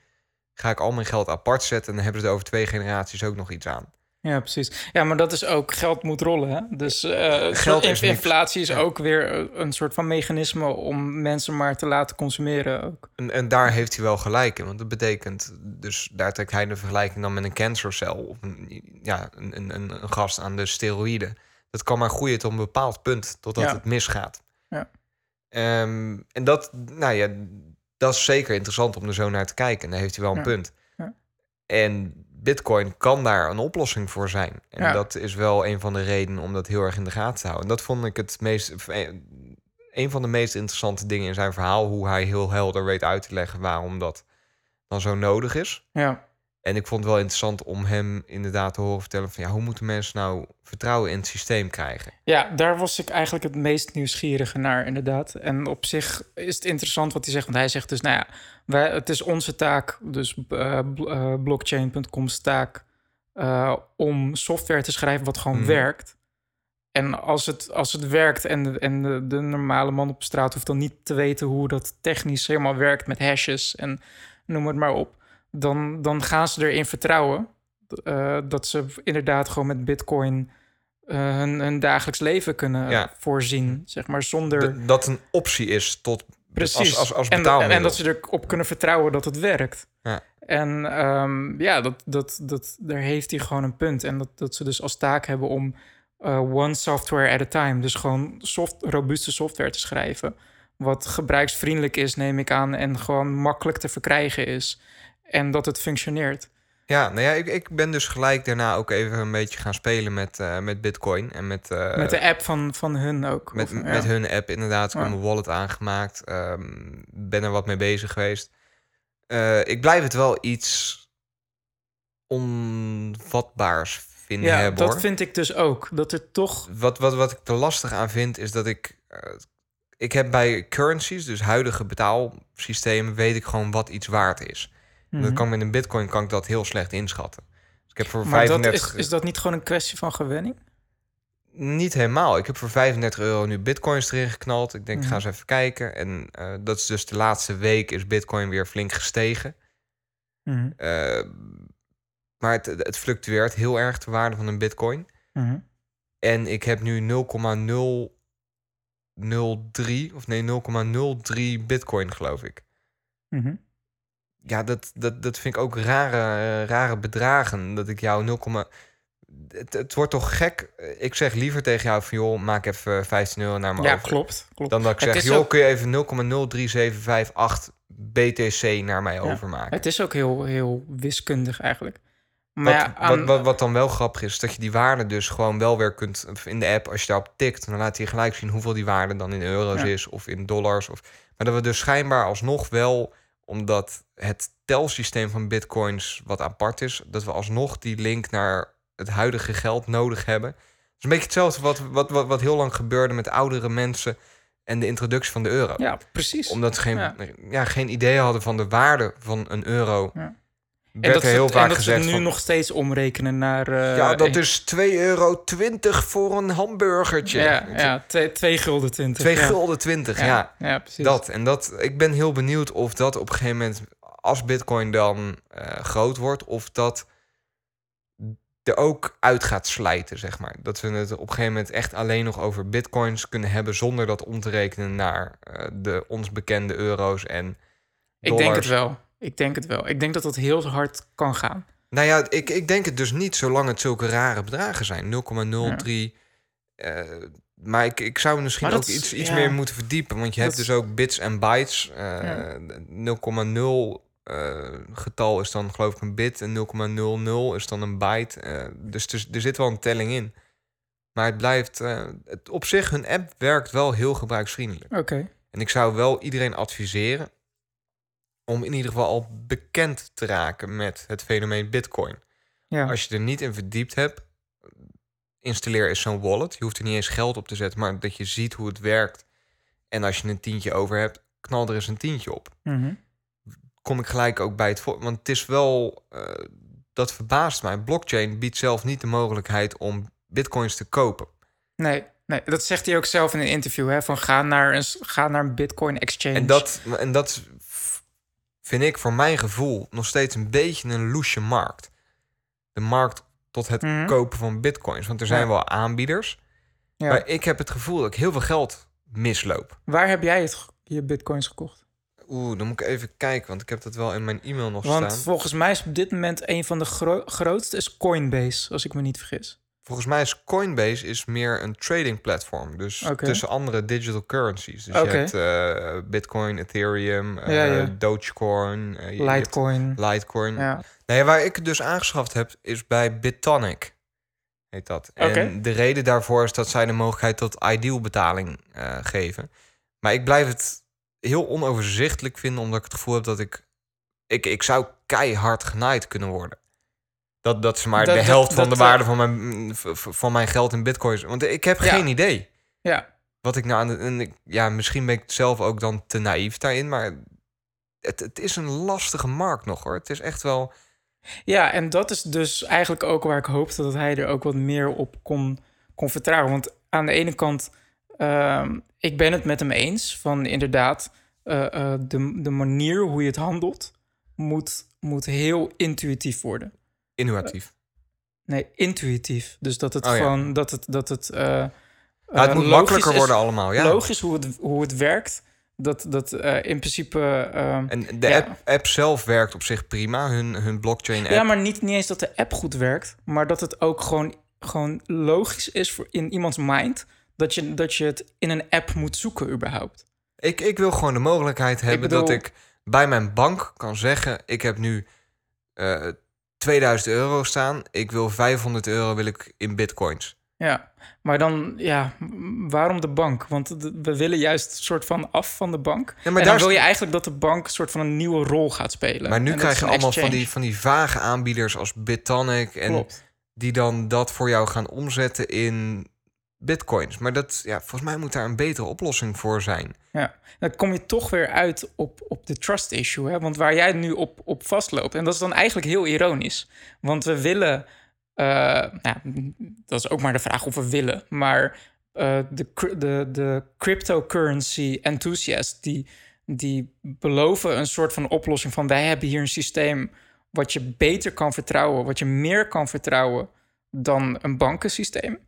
ga ik al mijn geld apart zetten en dan hebben ze er over twee generaties ook nog iets aan. Ja, precies. Ja, maar dat is ook geld moet rollen. Hè? Dus eh, Geld is inflatie is Ja. ook weer eh, een soort van mechanisme om mensen maar te laten consumeren. Ook. En, en daar heeft hij wel gelijk in. Want dat betekent, dus daar trekt hij de vergelijking dan met een cancercel. Of een, ja, een, een, een, een gast aan de steroïden. Dat kan maar groeien tot een bepaald punt, totdat Ja. het misgaat. Ja. Ehm, en dat, nou ja, dat is zeker interessant om er zo naar te kijken. En daar heeft hij wel een Ja. punt. Ja. En Bitcoin kan daar een oplossing voor zijn. En Ja. dat is wel een van de redenen om dat heel erg in de gaten te houden. En dat vond ik het meest, een een van de meest interessante dingen in zijn verhaal. Hoe hij heel helder weet uit te leggen waarom dat dan zo nodig is. Ja. En ik vond het wel interessant om hem inderdaad te horen vertellen van ja, hoe moeten mensen nou vertrouwen in het systeem krijgen? Ja, daar was ik eigenlijk het meest nieuwsgierige naar, inderdaad. En op zich is het interessant wat hij zegt. Want hij zegt dus, nou ja, wij, het is onze taak, dus eh, bl- eh, blockchain.com's taak, eh, om software te schrijven wat gewoon Mhm. werkt. En als het, als het werkt en, de, en de, de normale man op straat hoeft dan niet te weten hoe dat technisch helemaal werkt met hashes en noem het maar op, dan, dan gaan ze erin vertrouwen eh, dat ze inderdaad gewoon met Bitcoin eh, hun, hun dagelijks leven kunnen Ja. voorzien, zeg maar, zonder D- dat een optie is tot precies als, als, als en, en, betaalmiddel. en dat ze erop kunnen vertrouwen dat het werkt. Ja. En ehm, ja, dat, dat, dat, daar heeft hij gewoon een punt. En dat, dat ze dus als taak hebben om eh, one software at a time, dus gewoon soft, robuuste software te schrijven, wat gebruiksvriendelijk is, neem ik aan, en gewoon makkelijk te verkrijgen is. En dat het functioneert. Ja, nou ja, ik, ik ben dus gelijk daarna ook even een beetje gaan spelen met, eh, met Bitcoin en met, eh, Met de app van, van hun ook. met, Of- ja. met hun app inderdaad. Ik heb mijn wallet aangemaakt. ehm, ben er wat mee bezig geweest. Eh, ik blijf het wel iets onvatbaars vinden Ja, hebben, dat hoor. vind ik dus ook. Dat er toch. Wat, wat, wat ik er lastig aan vind, is dat ik... ik heb bij currencies, dus huidige betaalsystemen... weet ik gewoon wat iets waard is. En Dat kan met een bitcoin kan ik dat heel slecht inschatten. Dus ik heb voor Maar dat 35... is, is dat niet gewoon een kwestie van gewenning? Niet helemaal. Ik heb voor 35 euro nu bitcoins erin geknald. Ik denk, ik ga Mhm. eens even kijken. En eh, dat is dus de laatste week is bitcoin weer flink gestegen. Mhm, Eh, maar het, het fluctueert heel erg de waarde van een bitcoin. mhm. En ik heb nu 0,003 of nee 0,03 bitcoin geloof ik. Mhm. Ja, dat, dat, dat vind ik ook rare, eh, rare bedragen. Dat ik jou 0, het, het wordt toch gek. Ik zeg liever tegen jou van joh, maak even 15 euro naar me Ja, over. klopt. klopt. Dan dat ik Het zeg, is joh, ook- kun je even 0,037558 BTC naar mij Ja, overmaken. Het is ook heel, heel wiskundig eigenlijk. Maar Wat, ja, aan- wat, wat, wat dan wel grappig is, dat je die waarde dus gewoon wel weer kunt in de app. Als je daarop tikt, dan laat hij gelijk zien hoeveel die waarde dan in euro's Ja. is of in dollars. Of, maar dat we dus schijnbaar alsnog wel, omdat het telsysteem van bitcoins wat apart is, dat we alsnog die link naar het huidige geld nodig hebben. Het is een beetje hetzelfde wat, wat, wat, wat heel lang gebeurde met oudere mensen en de introductie van de euro. ja, precies. Omdat ze geen, Ja. ja. geen idee hadden van de waarde van een euro. Ja. Werd en dat, er ze, heel en vaak dat gezegd nu van, nog steeds omrekenen naar... eh, ja, dat een- is 2,20 euro voor een hamburgertje. Ja, ja gulden twintig. 2 ja. gulden 20, ja. Ja, ja, precies. Dat. En dat, ik ben heel benieuwd of dat op een gegeven moment, als bitcoin dan eh, groot wordt, of dat er ook uit gaat slijten, zeg maar. Dat we het op een gegeven moment echt alleen nog over bitcoins kunnen hebben, zonder dat om te rekenen naar eh, de ons bekende euro's en Ik denk het wel. Ik denk het wel. Ik denk dat dat heel hard kan gaan. Nou ja, ik, ik denk het dus niet, zolang het zulke rare bedragen zijn. 0,03. eh, maar ik, ik zou misschien ook iets, iets ja. meer moeten verdiepen. Want je hebt dus ook bits en bytes. eh, Ja. 0,0 eh, getal is dan geloof ik een bit. En 0,00 is dan een byte. eh, dus er, er zit wel een telling in. Maar het blijft... eh, het, op zich, hun app werkt wel heel gebruiksvriendelijk. Oké. En ik zou wel iedereen adviseren om in ieder geval al bekend te raken met het fenomeen Bitcoin. Ja. Als je er niet in verdiept hebt, installeer eens zo'n wallet. Je hoeft er niet eens geld op te zetten, maar dat je ziet hoe het werkt. En als je een tientje over hebt, knal er eens een tientje op. Mhm. Kom ik gelijk ook bij het voor. Want het is wel, eh, dat verbaast mij. Blockchain biedt zelf niet de mogelijkheid om bitcoins te kopen. Nee, nee, dat zegt hij ook zelf in een interview. Hè, van ga naar een, ga naar een bitcoin exchange. En dat, en dat vind ik voor mijn gevoel nog steeds een beetje een loesje markt. De markt tot het Mhm. kopen van bitcoins. Want er zijn Ja. wel aanbieders. Ja. Maar ik heb het gevoel dat ik heel veel geld misloop. Waar heb jij het, je bitcoins gekocht? Oeh, dan moet ik even kijken, want ik heb dat wel in mijn e-mail nog Want staan. volgens mij is op dit moment een van de gro- grootste is Coinbase, als ik me niet vergis. Volgens mij is Coinbase is meer een trading platform. Dus tussen andere digital currencies. Dus je hebt eh, Bitcoin, Ethereum, eh, Ja, ja. Dogecoin, eh, Litecoin. Litecoin. Ja. Nee, waar ik het dus aangeschaft heb, is bij Bitonic. Heet dat. En de reden daarvoor is dat zij de mogelijkheid tot ideal betaling geven. Maar ik blijf het heel onoverzichtelijk vinden, omdat ik het gevoel heb dat ik... Ik, ik zou keihard genaaid kunnen worden. Dat, dat is maar Dat- de dat- helft van dat, de waarde eh, van mijn, van mijn geld in bitcoins. Want ik heb Ja. geen idee Ja, wat ik nou aan de... En ik, ja, misschien ben ik zelf ook dan te naïef daarin, maar... Het, het is een lastige markt nog hoor. Het is echt wel... Ja, en dat is dus eigenlijk ook waar ik hoopte dat hij er ook wat meer op kon, kon vertrouwen. Want aan de ene kant, ehm, ik ben het met hem eens van inderdaad, eh, eh, de, de manier hoe je het handelt moet, moet heel intuïtief worden. Innovatief. Nee, intuïtief. Dus dat het Oh ja. gewoon, dat het, dat het, eh, Ja, het eh, moet makkelijker is- worden allemaal, ja. Logisch hoe het, hoe het werkt. Dat, dat eh, in principe. ehm, En de ja. app, app zelf werkt op zich prima, hun, hun blockchain app. Ja, maar niet, niet eens dat de app goed werkt, maar dat het ook gewoon, gewoon logisch is voor in iemands mind dat je, dat je het in een app moet zoeken überhaupt. Ik, ik wil gewoon de mogelijkheid hebben bedoel- dat ik bij mijn bank kan zeggen: ik heb nu eh 2000 euro staan. Ik wil 500 euro wil ik in bitcoins. Ja, maar dan, ja, waarom de bank? Want we willen juist een soort van af van de bank. maar en daar wil je eigenlijk dat de bank een soort van een nieuwe rol gaat spelen. Maar nu krijg je allemaal van die, van die vage aanbieders als Bitonic en Klopt. die dan dat voor jou gaan omzetten in bitcoins. Maar dat, ja, volgens mij moet daar een betere oplossing voor zijn. Ja, dan kom je toch weer uit op, op de trust issue. Hè? Want waar jij nu op, op vastloopt. En dat is dan eigenlijk heel ironisch. Want we willen. eh, nou, dat is ook maar de vraag of we willen. Maar eh, de, de, de cryptocurrency enthusiasts. Die, die beloven een soort van oplossing van. Wij hebben hier een systeem. wat je beter kan vertrouwen. Wat je meer kan vertrouwen. dan een bankensysteem.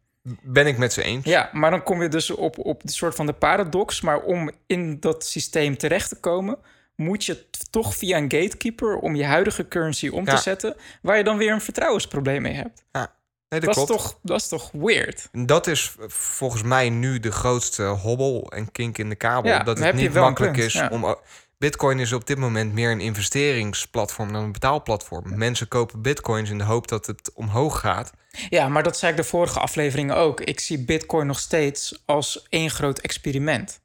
Ben ik met ze eens? Ja, maar dan kom je dus op, op de soort van de paradox. Maar om in dat systeem terecht te komen, moet je toch via een gatekeeper om je huidige currency om Ja. te zetten, waar je dan weer een vertrouwensprobleem mee hebt. Ja, nee, dat, Dat, is toch, dat is toch weird? Dat is volgens mij nu de grootste hobbel en kink in de kabel. Ja, dat het niet makkelijk punt, is om. Bitcoin is op dit moment meer een investeringsplatform dan een betaalplatform. Mensen kopen bitcoins in de hoop dat het omhoog gaat. Ja, maar dat zei ik de vorige afleveringen ook. Ik zie Bitcoin nog steeds als één groot experiment.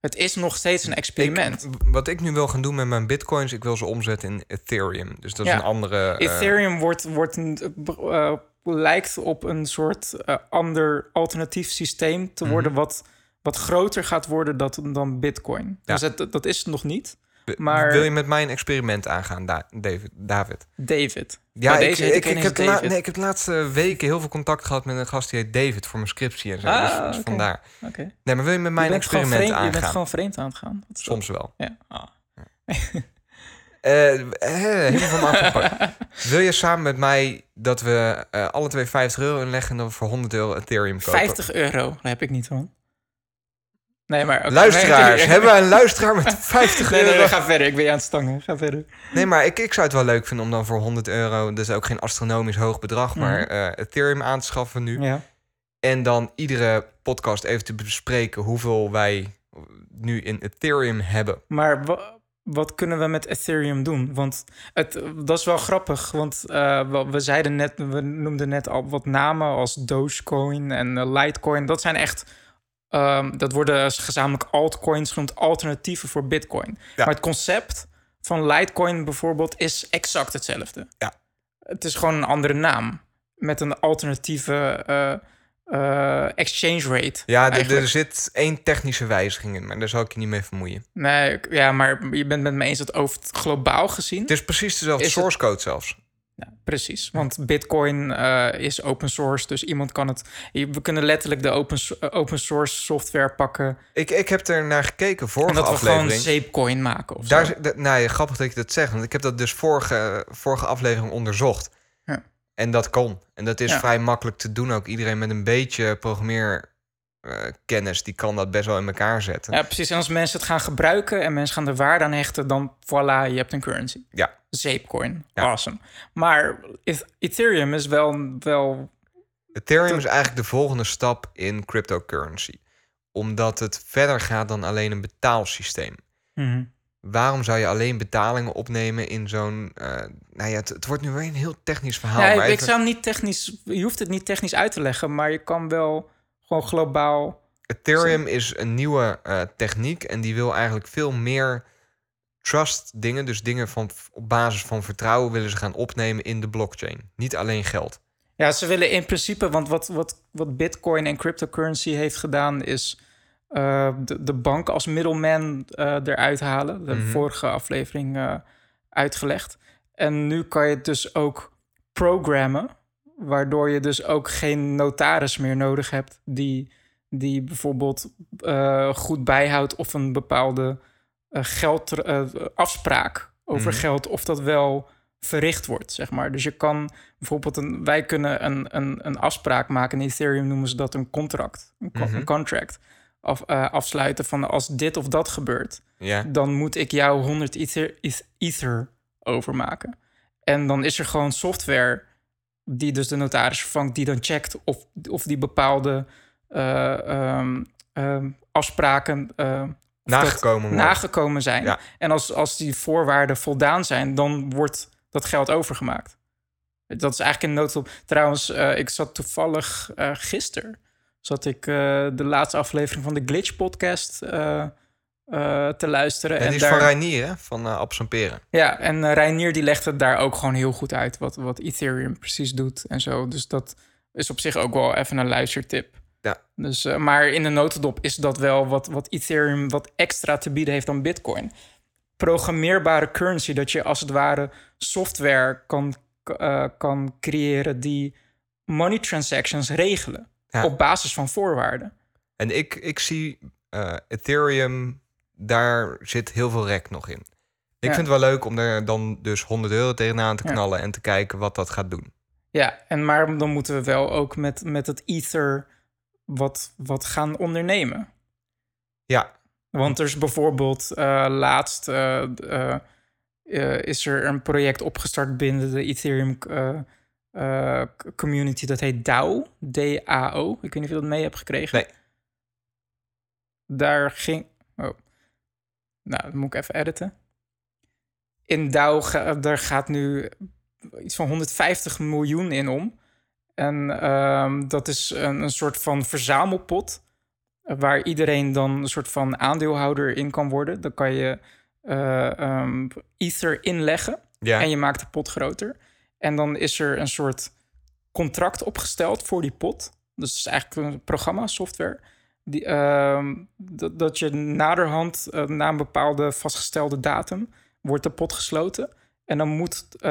Het is nog steeds een experiment. Ik, wat ik nu wil gaan doen met mijn bitcoins, ik wil ze omzetten in Ethereum. Dus dat is een andere. eh, Ethereum wordt, wordt een, eh, lijkt op een soort eh, ander alternatief systeem te Mhm. worden, wat, wat groter gaat worden dat, dan Bitcoin. Ja. Dus het, dat is het nog niet. maar- Wil je met mij een experiment aangaan, Da- David? David? David. Ja, ik, ik, heb de la- nee, ik heb de laatste weken heel veel contact gehad met een gast die heet David voor mijn scriptie en zo. Ah, dus, dus oké. vandaar. Nee, maar wil je met mij Je een bent gewoon experiment vreemd- Je bent aangaan? gewoon vreemd aan het gaan. Dat Soms wel. Ja. Ah. Eh, eh, helemaal van. Wil je samen met mij dat we eh, alle twee 50 euro inleggen en dat we voor 100 euro Ethereum kopen? 50 euro, daar heb ik niet van. Nee, maar... Luisteraars, nee, hebben wij een luisteraar met 50 Nee, euro? nee, nee, ga verder. Ik ben je aan het stangen. Ga verder. Nee, maar ik, ik zou het wel leuk vinden om dan voor 100 euro, is ook geen astronomisch hoog bedrag, maar Mhm. eh, Ethereum aan te schaffen nu. Ja. En dan iedere podcast even te bespreken hoeveel wij nu in Ethereum hebben. Maar wa- wat kunnen we met Ethereum doen? Want het, dat is wel grappig. Want eh, we, we zeiden net, we noemden net al wat namen als Dogecoin en eh, Litecoin. Dat zijn echt, ehm, dat worden gezamenlijk altcoins genoemd, alternatieven voor Bitcoin. Maar het concept van Litecoin bijvoorbeeld is exact hetzelfde. Ja. Het is gewoon een andere naam met een alternatieve eh, eh, exchange rate. Ja, er- zit één technische wijziging in, maar daar zal ik je niet mee vermoeien. Nee, ja, maar je bent met me eens dat over het globaal gezien. Het is precies dezelfde source code zelfs. Ja, precies. Want Bitcoin eh, is open source, dus iemand kan het. We kunnen letterlijk de open, eh, open source software pakken. Ik, ik heb er naar gekeken, vorige en dat we aflevering. gewoon Zeepcoin maken. Of Daar, zo. dat- nou, ja, grappig dat je dat zegt, want ik heb dat dus vorige, vorige aflevering onderzocht. Ja. En dat kon. En dat is Ja. vrij makkelijk te doen ook. Iedereen met een beetje programmeerkennis, die kan dat best wel in elkaar zetten. Ja, precies. En als mensen het gaan gebruiken en mensen gaan er waarde aan hechten, dan voilà, je hebt een currency. Ja. Zeepcoin. Ja. Awesome. Maar Eth- Ethereum is wel, wel Ethereum is eigenlijk de volgende stap in cryptocurrency. Omdat het verder gaat dan alleen een betaalsysteem. Mhm. Waarom zou je alleen betalingen opnemen in zo'n... eh, nou ja, het, het wordt nu weer een heel technisch verhaal. Ja, ik, maar ik even- zou hem niet technisch. Je hoeft het niet technisch uit te leggen, maar je kan wel gewoon globaal. Ethereum is een nieuwe eh, techniek en die wil eigenlijk veel meer trust dingen, dus dingen van, op basis van vertrouwen willen ze gaan opnemen in de blockchain. Niet alleen geld. Ja, ze willen in principe, want wat, wat, wat Bitcoin en cryptocurrency heeft gedaan, is eh, de, de bank als middleman eh, eruit halen. De Mhm. vorige aflevering uitgelegd. En nu kan je het dus ook programmen, waardoor je dus ook geen notaris meer nodig hebt die, die bijvoorbeeld eh, goed bijhoudt of een bepaalde eh, geld, eh, afspraak over Mhm. geld, of dat wel verricht wordt, zeg maar. Dus je kan bijvoorbeeld, een, wij kunnen een, een, een afspraak maken. In Ethereum noemen ze dat een contract, een, Mhm. contract. Af, afsluiten van als dit of dat gebeurt, dan moet ik jou 100 ether, eth- ether overmaken. En dan is er gewoon software die dus de notaris vervangt, die dan checkt of, of die bepaalde eh, ehm, ehm, afspraken eh, Nagekomen nagekomen zijn. Ja. En als, als die voorwaarden voldaan zijn, dan wordt dat geld overgemaakt. Dat is eigenlijk een noodop. Trouwens, eh, ik zat toevallig gisteren zat ik de laatste aflevering van de Glitch podcast eh, te luisteren. En en die is daar, van Reinier, hè? Van Peren. ja, en eh, Reinier die legt het daar ook gewoon heel goed uit. Wat, wat Ethereum precies doet en zo. Dus dat is op zich ook wel even een luistertip. Ja. Dus, maar in de notendop is dat wel wat, wat Ethereum wat extra te bieden heeft dan Bitcoin. Programmeerbare currency, dat je als het ware software kan, kan creëren die money transactions regelen. Ja. Op basis van voorwaarden. En ik, ik zie Ethereum, daar zit heel veel rek nog in. Ik Ja. vind het wel leuk om er dan dus 100 euro tegenaan te Ja. knallen en te kijken wat dat gaat doen. Ja, en maar dan moeten we wel ook met, met het Ether wat, wat gaan ondernemen. Ja, Want er is bijvoorbeeld eh, laatst eh, eh, is er een project opgestart binnen de Ethereum community. Dat heet DAO. D-A-O. Ik weet niet of je dat mee hebt gekregen. Nee. Daar ging... Oh. Nou, dan moet ik even editen. In DAO ga, daar gaat nu iets van 150 miljoen in om. En ehm, dat is een, een soort van verzamelpot waar iedereen dan een soort van aandeelhouder in kan worden. Dan kan je eh, ehm, Ether inleggen ja. en je maakt de pot groter. En dan is er een soort contract opgesteld voor die pot. Dus het is eigenlijk een programma, software. Ehm, dat, dat je naderhand, eh, na een bepaalde vastgestelde datum, wordt de pot gesloten. En dan moet eh,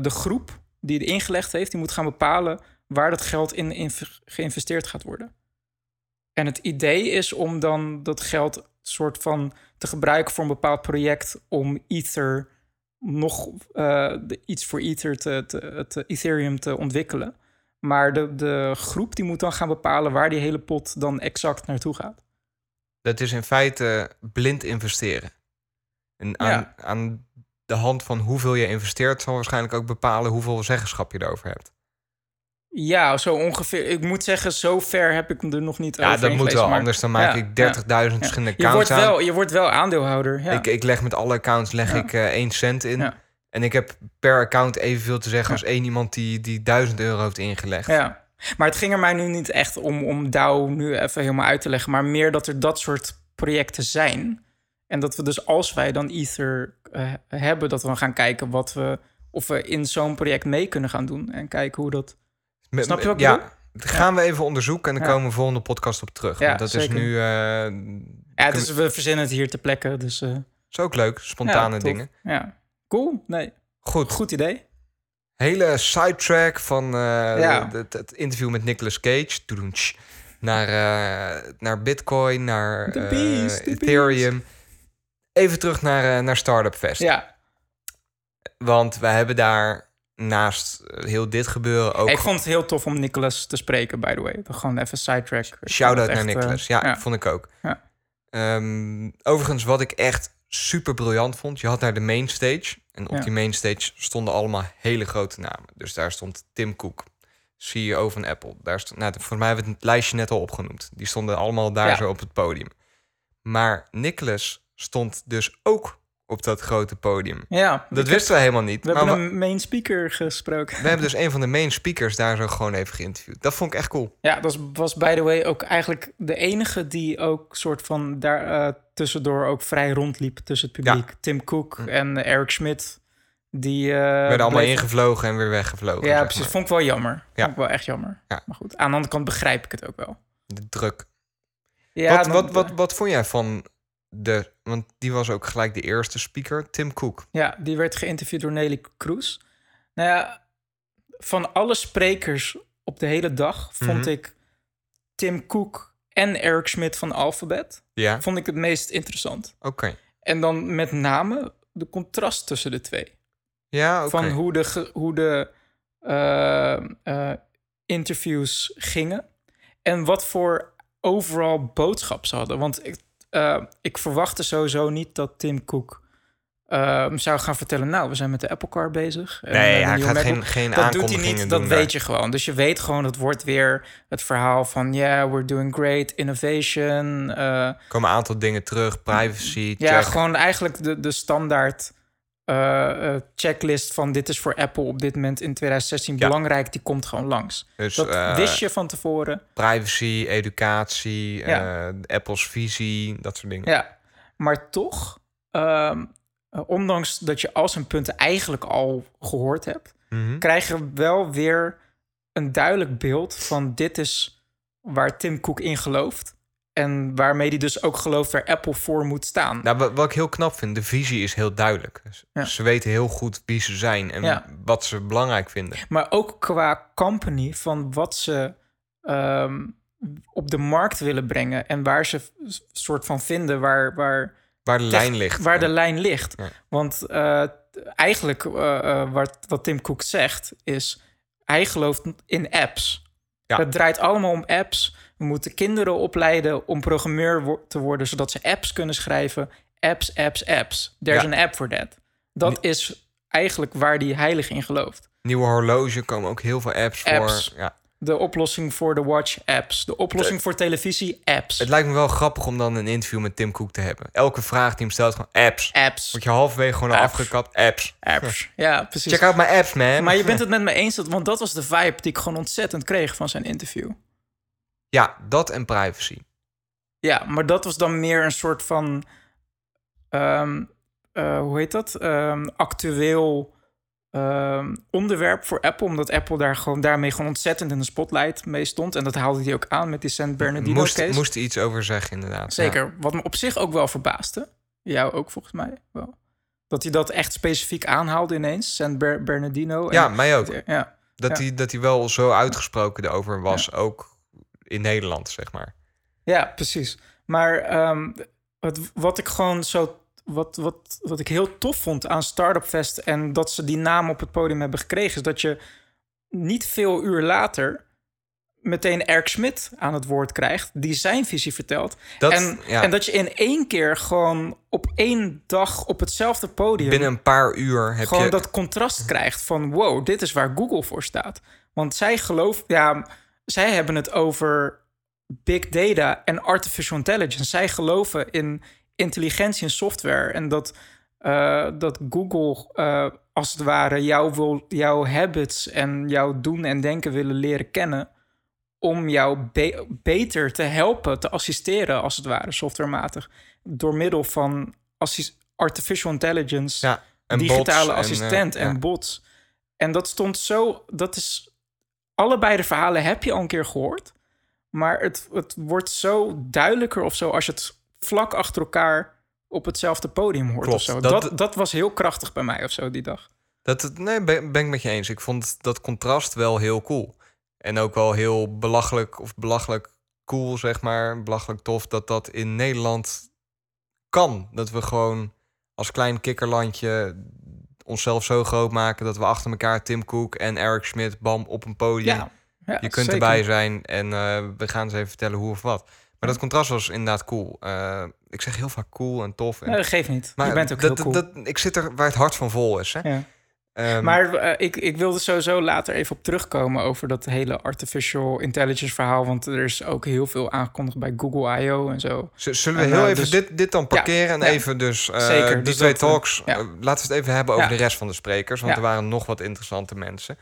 de groep die het ingelegd heeft, die moet gaan bepalen waar dat geld in, geïnvesteerd gaat worden. En het idee is om dan dat geld soort van te gebruiken voor een bepaald project om Ether nog eh, iets voor Ether te, te, te Ethereum te ontwikkelen. Maar de, de groep die moet dan gaan bepalen waar die hele pot dan exact naartoe gaat. Dat is in feite blind investeren. En aan, Ja. aan de hand van hoeveel je investeert, zal waarschijnlijk ook bepalen hoeveel zeggenschap je erover hebt. Ja, zo ongeveer. Ik moet zeggen, zo ver heb ik er nog niet Ja, over dat moet wel, maar- anders dan maak ja, ik 30.000 ja. verschillende Je wordt, accounts aan. wel, je wordt wel aandeelhouder. Ja. Ik, ik leg met alle accounts leg Ja. ik eh 1 cent in. En ik heb per account evenveel te zeggen Ja. als één iemand die, die 1000 euro heeft ingelegd. Ja, maar het ging er mij nu niet echt om, om DAO nu even helemaal uit te leggen, maar meer dat er dat soort projecten zijn. En dat we dus als wij dan Ether eh, hebben, dat we dan gaan kijken wat we, of we in zo'n project mee kunnen gaan doen. En kijken hoe dat... Met- Snap je wat ik ja, bedoel? dat gaan we even onderzoeken en dan Ja. komen we volgende podcast op terug. Ja, dat is nu... eh, Ja, dus we verzinnen het hier ter plekke. Dus, eh, is ook leuk, spontane dingen. Ja, cool. Nee, Goed, goed idee. hele sidetrack van eh, Ja. het, het interview met Nicolas Cage. Naar, eh, naar Bitcoin, naar The eh, beast, the Ethereum. Even terug naar, eh, naar Startup Fest. Ja, Want we hebben daar naast eh, heel dit gebeuren ook... ik vond het heel tof om Nicolas te spreken, by the way. Gewoon even sidetrack. Shout-out het naar echt, eh, Nicolas. ja, vond ik ook. Ja. Ehm, overigens, wat ik echt super briljant vond... je had daar de mainstage. En op Ja. die mainstage stonden allemaal hele grote namen. Dus daar stond Tim Cook, CEO van Apple. Daar stond, nou, voor mij hebben we het lijstje net al opgenoemd. Die stonden allemaal daar Ja. zo op het podium. Maar Nicolas stond dus ook op dat grote podium. Ja, Dat wisten we helemaal niet. We maar hebben we, een main speaker gesproken. we hebben dus een van de main speakers daar zo gewoon even geïnterviewd. Dat vond ik echt cool. Ja, dat was, by the way ook eigenlijk de enige die ook soort van daar eh, tussendoor ook vrij rondliep tussen het publiek. Tim Cook en Eric Schmidt. Die eh, werden allemaal ingevlogen en weer weggevlogen. Ja, precies. maar. Vond ik wel jammer. Ja. Vond ik wel echt jammer. Ja. Maar goed, aan de andere kant begrijp ik het ook wel. De druk. Ja, wat, dan- wat, wat, wat vond jij van de... Want die was ook gelijk de eerste speaker, Tim Cook. Ja, die werd geïnterviewd door Nelly Kroes. Nou ja, van alle sprekers op de hele dag vond Mhm. ik Tim Cook en Eric Schmidt van Alphabet Ja, vond ik het meest interessant. oké. En dan met name de contrast tussen de twee. Ja, oké. Van hoe de, hoe de eh, eh, interviews gingen. En wat voor overal boodschap ze hadden. Want ik, eh, ik verwachtte sowieso niet dat Tim Cook eh, zou gaan vertellen... nou, we zijn met de Apple Car bezig. Nee, eh, hij gaat MacBook. geen, geen Dat doet hij niet, dat weet daar. je gewoon. Dus je weet gewoon, het wordt weer het verhaal van... yeah, we're doing great, innovation... eh, Er komen een aantal dingen terug, privacy, ja, check. gewoon eigenlijk de, de standaard eh, checklist van dit is voor Apple op dit moment in 2016 Ja. belangrijk. Die komt gewoon langs. Dus Dat eh, wist je van tevoren. privacy, educatie, Ja. Apple's visie, dat soort dingen. Ja, maar toch, ehm, eh, ondanks dat je al zijn punten eigenlijk al gehoord hebt, Mhm. krijg je wel weer een duidelijk beeld van dit is waar Tim Cook in gelooft. En waarmee hij dus ook gelooft waar Apple voor moet staan. Nou, wat, ik heel knap vind, de visie is heel duidelijk. Ja. Ze weten heel goed wie ze zijn en Ja. wat ze belangrijk vinden. Maar ook qua company van wat ze ehm, op de markt willen brengen en waar ze soort van vinden waar, waar, Waar de lijn ligt. Waar de lijn ligt. Want eh, eigenlijk eh, eh, wat, wat Tim Cook zegt is hij gelooft in apps. Het draait allemaal om apps. We moeten kinderen opleiden om programmeur wo- te worden zodat ze apps kunnen schrijven. Apps, apps, apps. There's Ja. an app for that. Dat is eigenlijk waar hij heilig in gelooft. Nieuwe horloge komen ook heel veel apps, Apps. voor. Ja. De oplossing voor de watch apps. De oplossing voor televisie apps. Het lijkt me wel grappig om dan een interview met Tim Cook te hebben. Elke vraag die hem stelt, gewoon apps. apps. Word je halverwege gewoon Apps. afgekapt, apps. Apps. Ja, precies. Check out my apps, man. Maar je bent het met me eens, dat, want dat was de vibe die ik gewoon ontzettend kreeg van zijn interview. Ja, dat en privacy. Ja, maar dat was dan meer een soort van, ehm, eh, hoe heet dat? Ehm, actueel ehm, onderwerp voor Apple, omdat Apple daar gewoon, daarmee gewoon ontzettend in de spotlight mee stond. En dat haalde hij ook aan met die San Bernardino Moest, case. moest er iets over zeggen, inderdaad. Zeker. Wat me op zich ook wel verbaasde. Jou ook volgens mij wel. Dat hij dat echt specifiek aanhaalde ineens. San Ber- Bernardino. Ja, En- mij ook. Ja. Dat, Ja. hij, dat hij wel zo uitgesproken erover was, ook in Nederland, zeg maar. Ja, precies. Maar ehm, wat, wat ik gewoon zo. Wat, wat, wat ik heel tof vond aan Startup Fest en dat ze die naam op het podium hebben gekregen, is dat je niet veel uur later meteen Erk Schmidt aan het woord krijgt, die zijn visie vertelt. Dat- en, ja. en dat je in één keer gewoon op één dag op hetzelfde podium Binnen een paar uur heb gewoon je... dat contrast krijgt van wow, dit is waar Google voor staat. Want zij geloven, ja, zij hebben het over big data en artificial intelligence. Zij geloven in intelligentie en software en dat, eh, dat Google eh, als het ware jou wil, jouw habits en jouw doen en denken willen leren kennen om jou be- beter te helpen, te assisteren als het ware, softwarematig, door middel van artificial intelligence ja, en digitale bots en, assistent eh, en, ja. bots. En dat stond zo, dat is, allebei de verhalen heb je al een keer gehoord. Maar het, het wordt zo duidelijker of zo als je het vlak achter elkaar op hetzelfde podium hoort Klopt, of zo. dat- Dat, dat, was heel krachtig bij mij of zo die dag. Dat, nee, ben, ben ik met je eens. Ik vond dat contrast wel heel cool. En ook wel heel belachelijk of belachelijk cool, zeg maar. Belachelijk tof dat dat in Nederland kan. Dat we gewoon als klein kikkerlandje onszelf zo groot maken... dat we achter elkaar Tim Cook en Eric Schmidt, bam, op een podium... Ja, ja je kunt zeker. erbij zijn en eh, we gaan ze even vertellen hoe of wat. Maar dat contrast was inderdaad cool. Eh, ik zeg heel vaak cool en tof. En, Nee, dat geeft niet. maar je bent ook heel cool. dat, ik zit er waar het hart van vol is. Hè? ja. Ehm, Maar eh, ik, ik wilde sowieso later even op terugkomen over dat hele artificial intelligence verhaal. Want er is ook heel veel aangekondigd bij Google I.O. en zo. zullen we en, heel eh, even dus- dit, dit dan parkeren en ja. even dus eh, Zeker, die dus twee talks. ja. laten we het even hebben over de rest van de sprekers, want er waren nog wat interessante mensen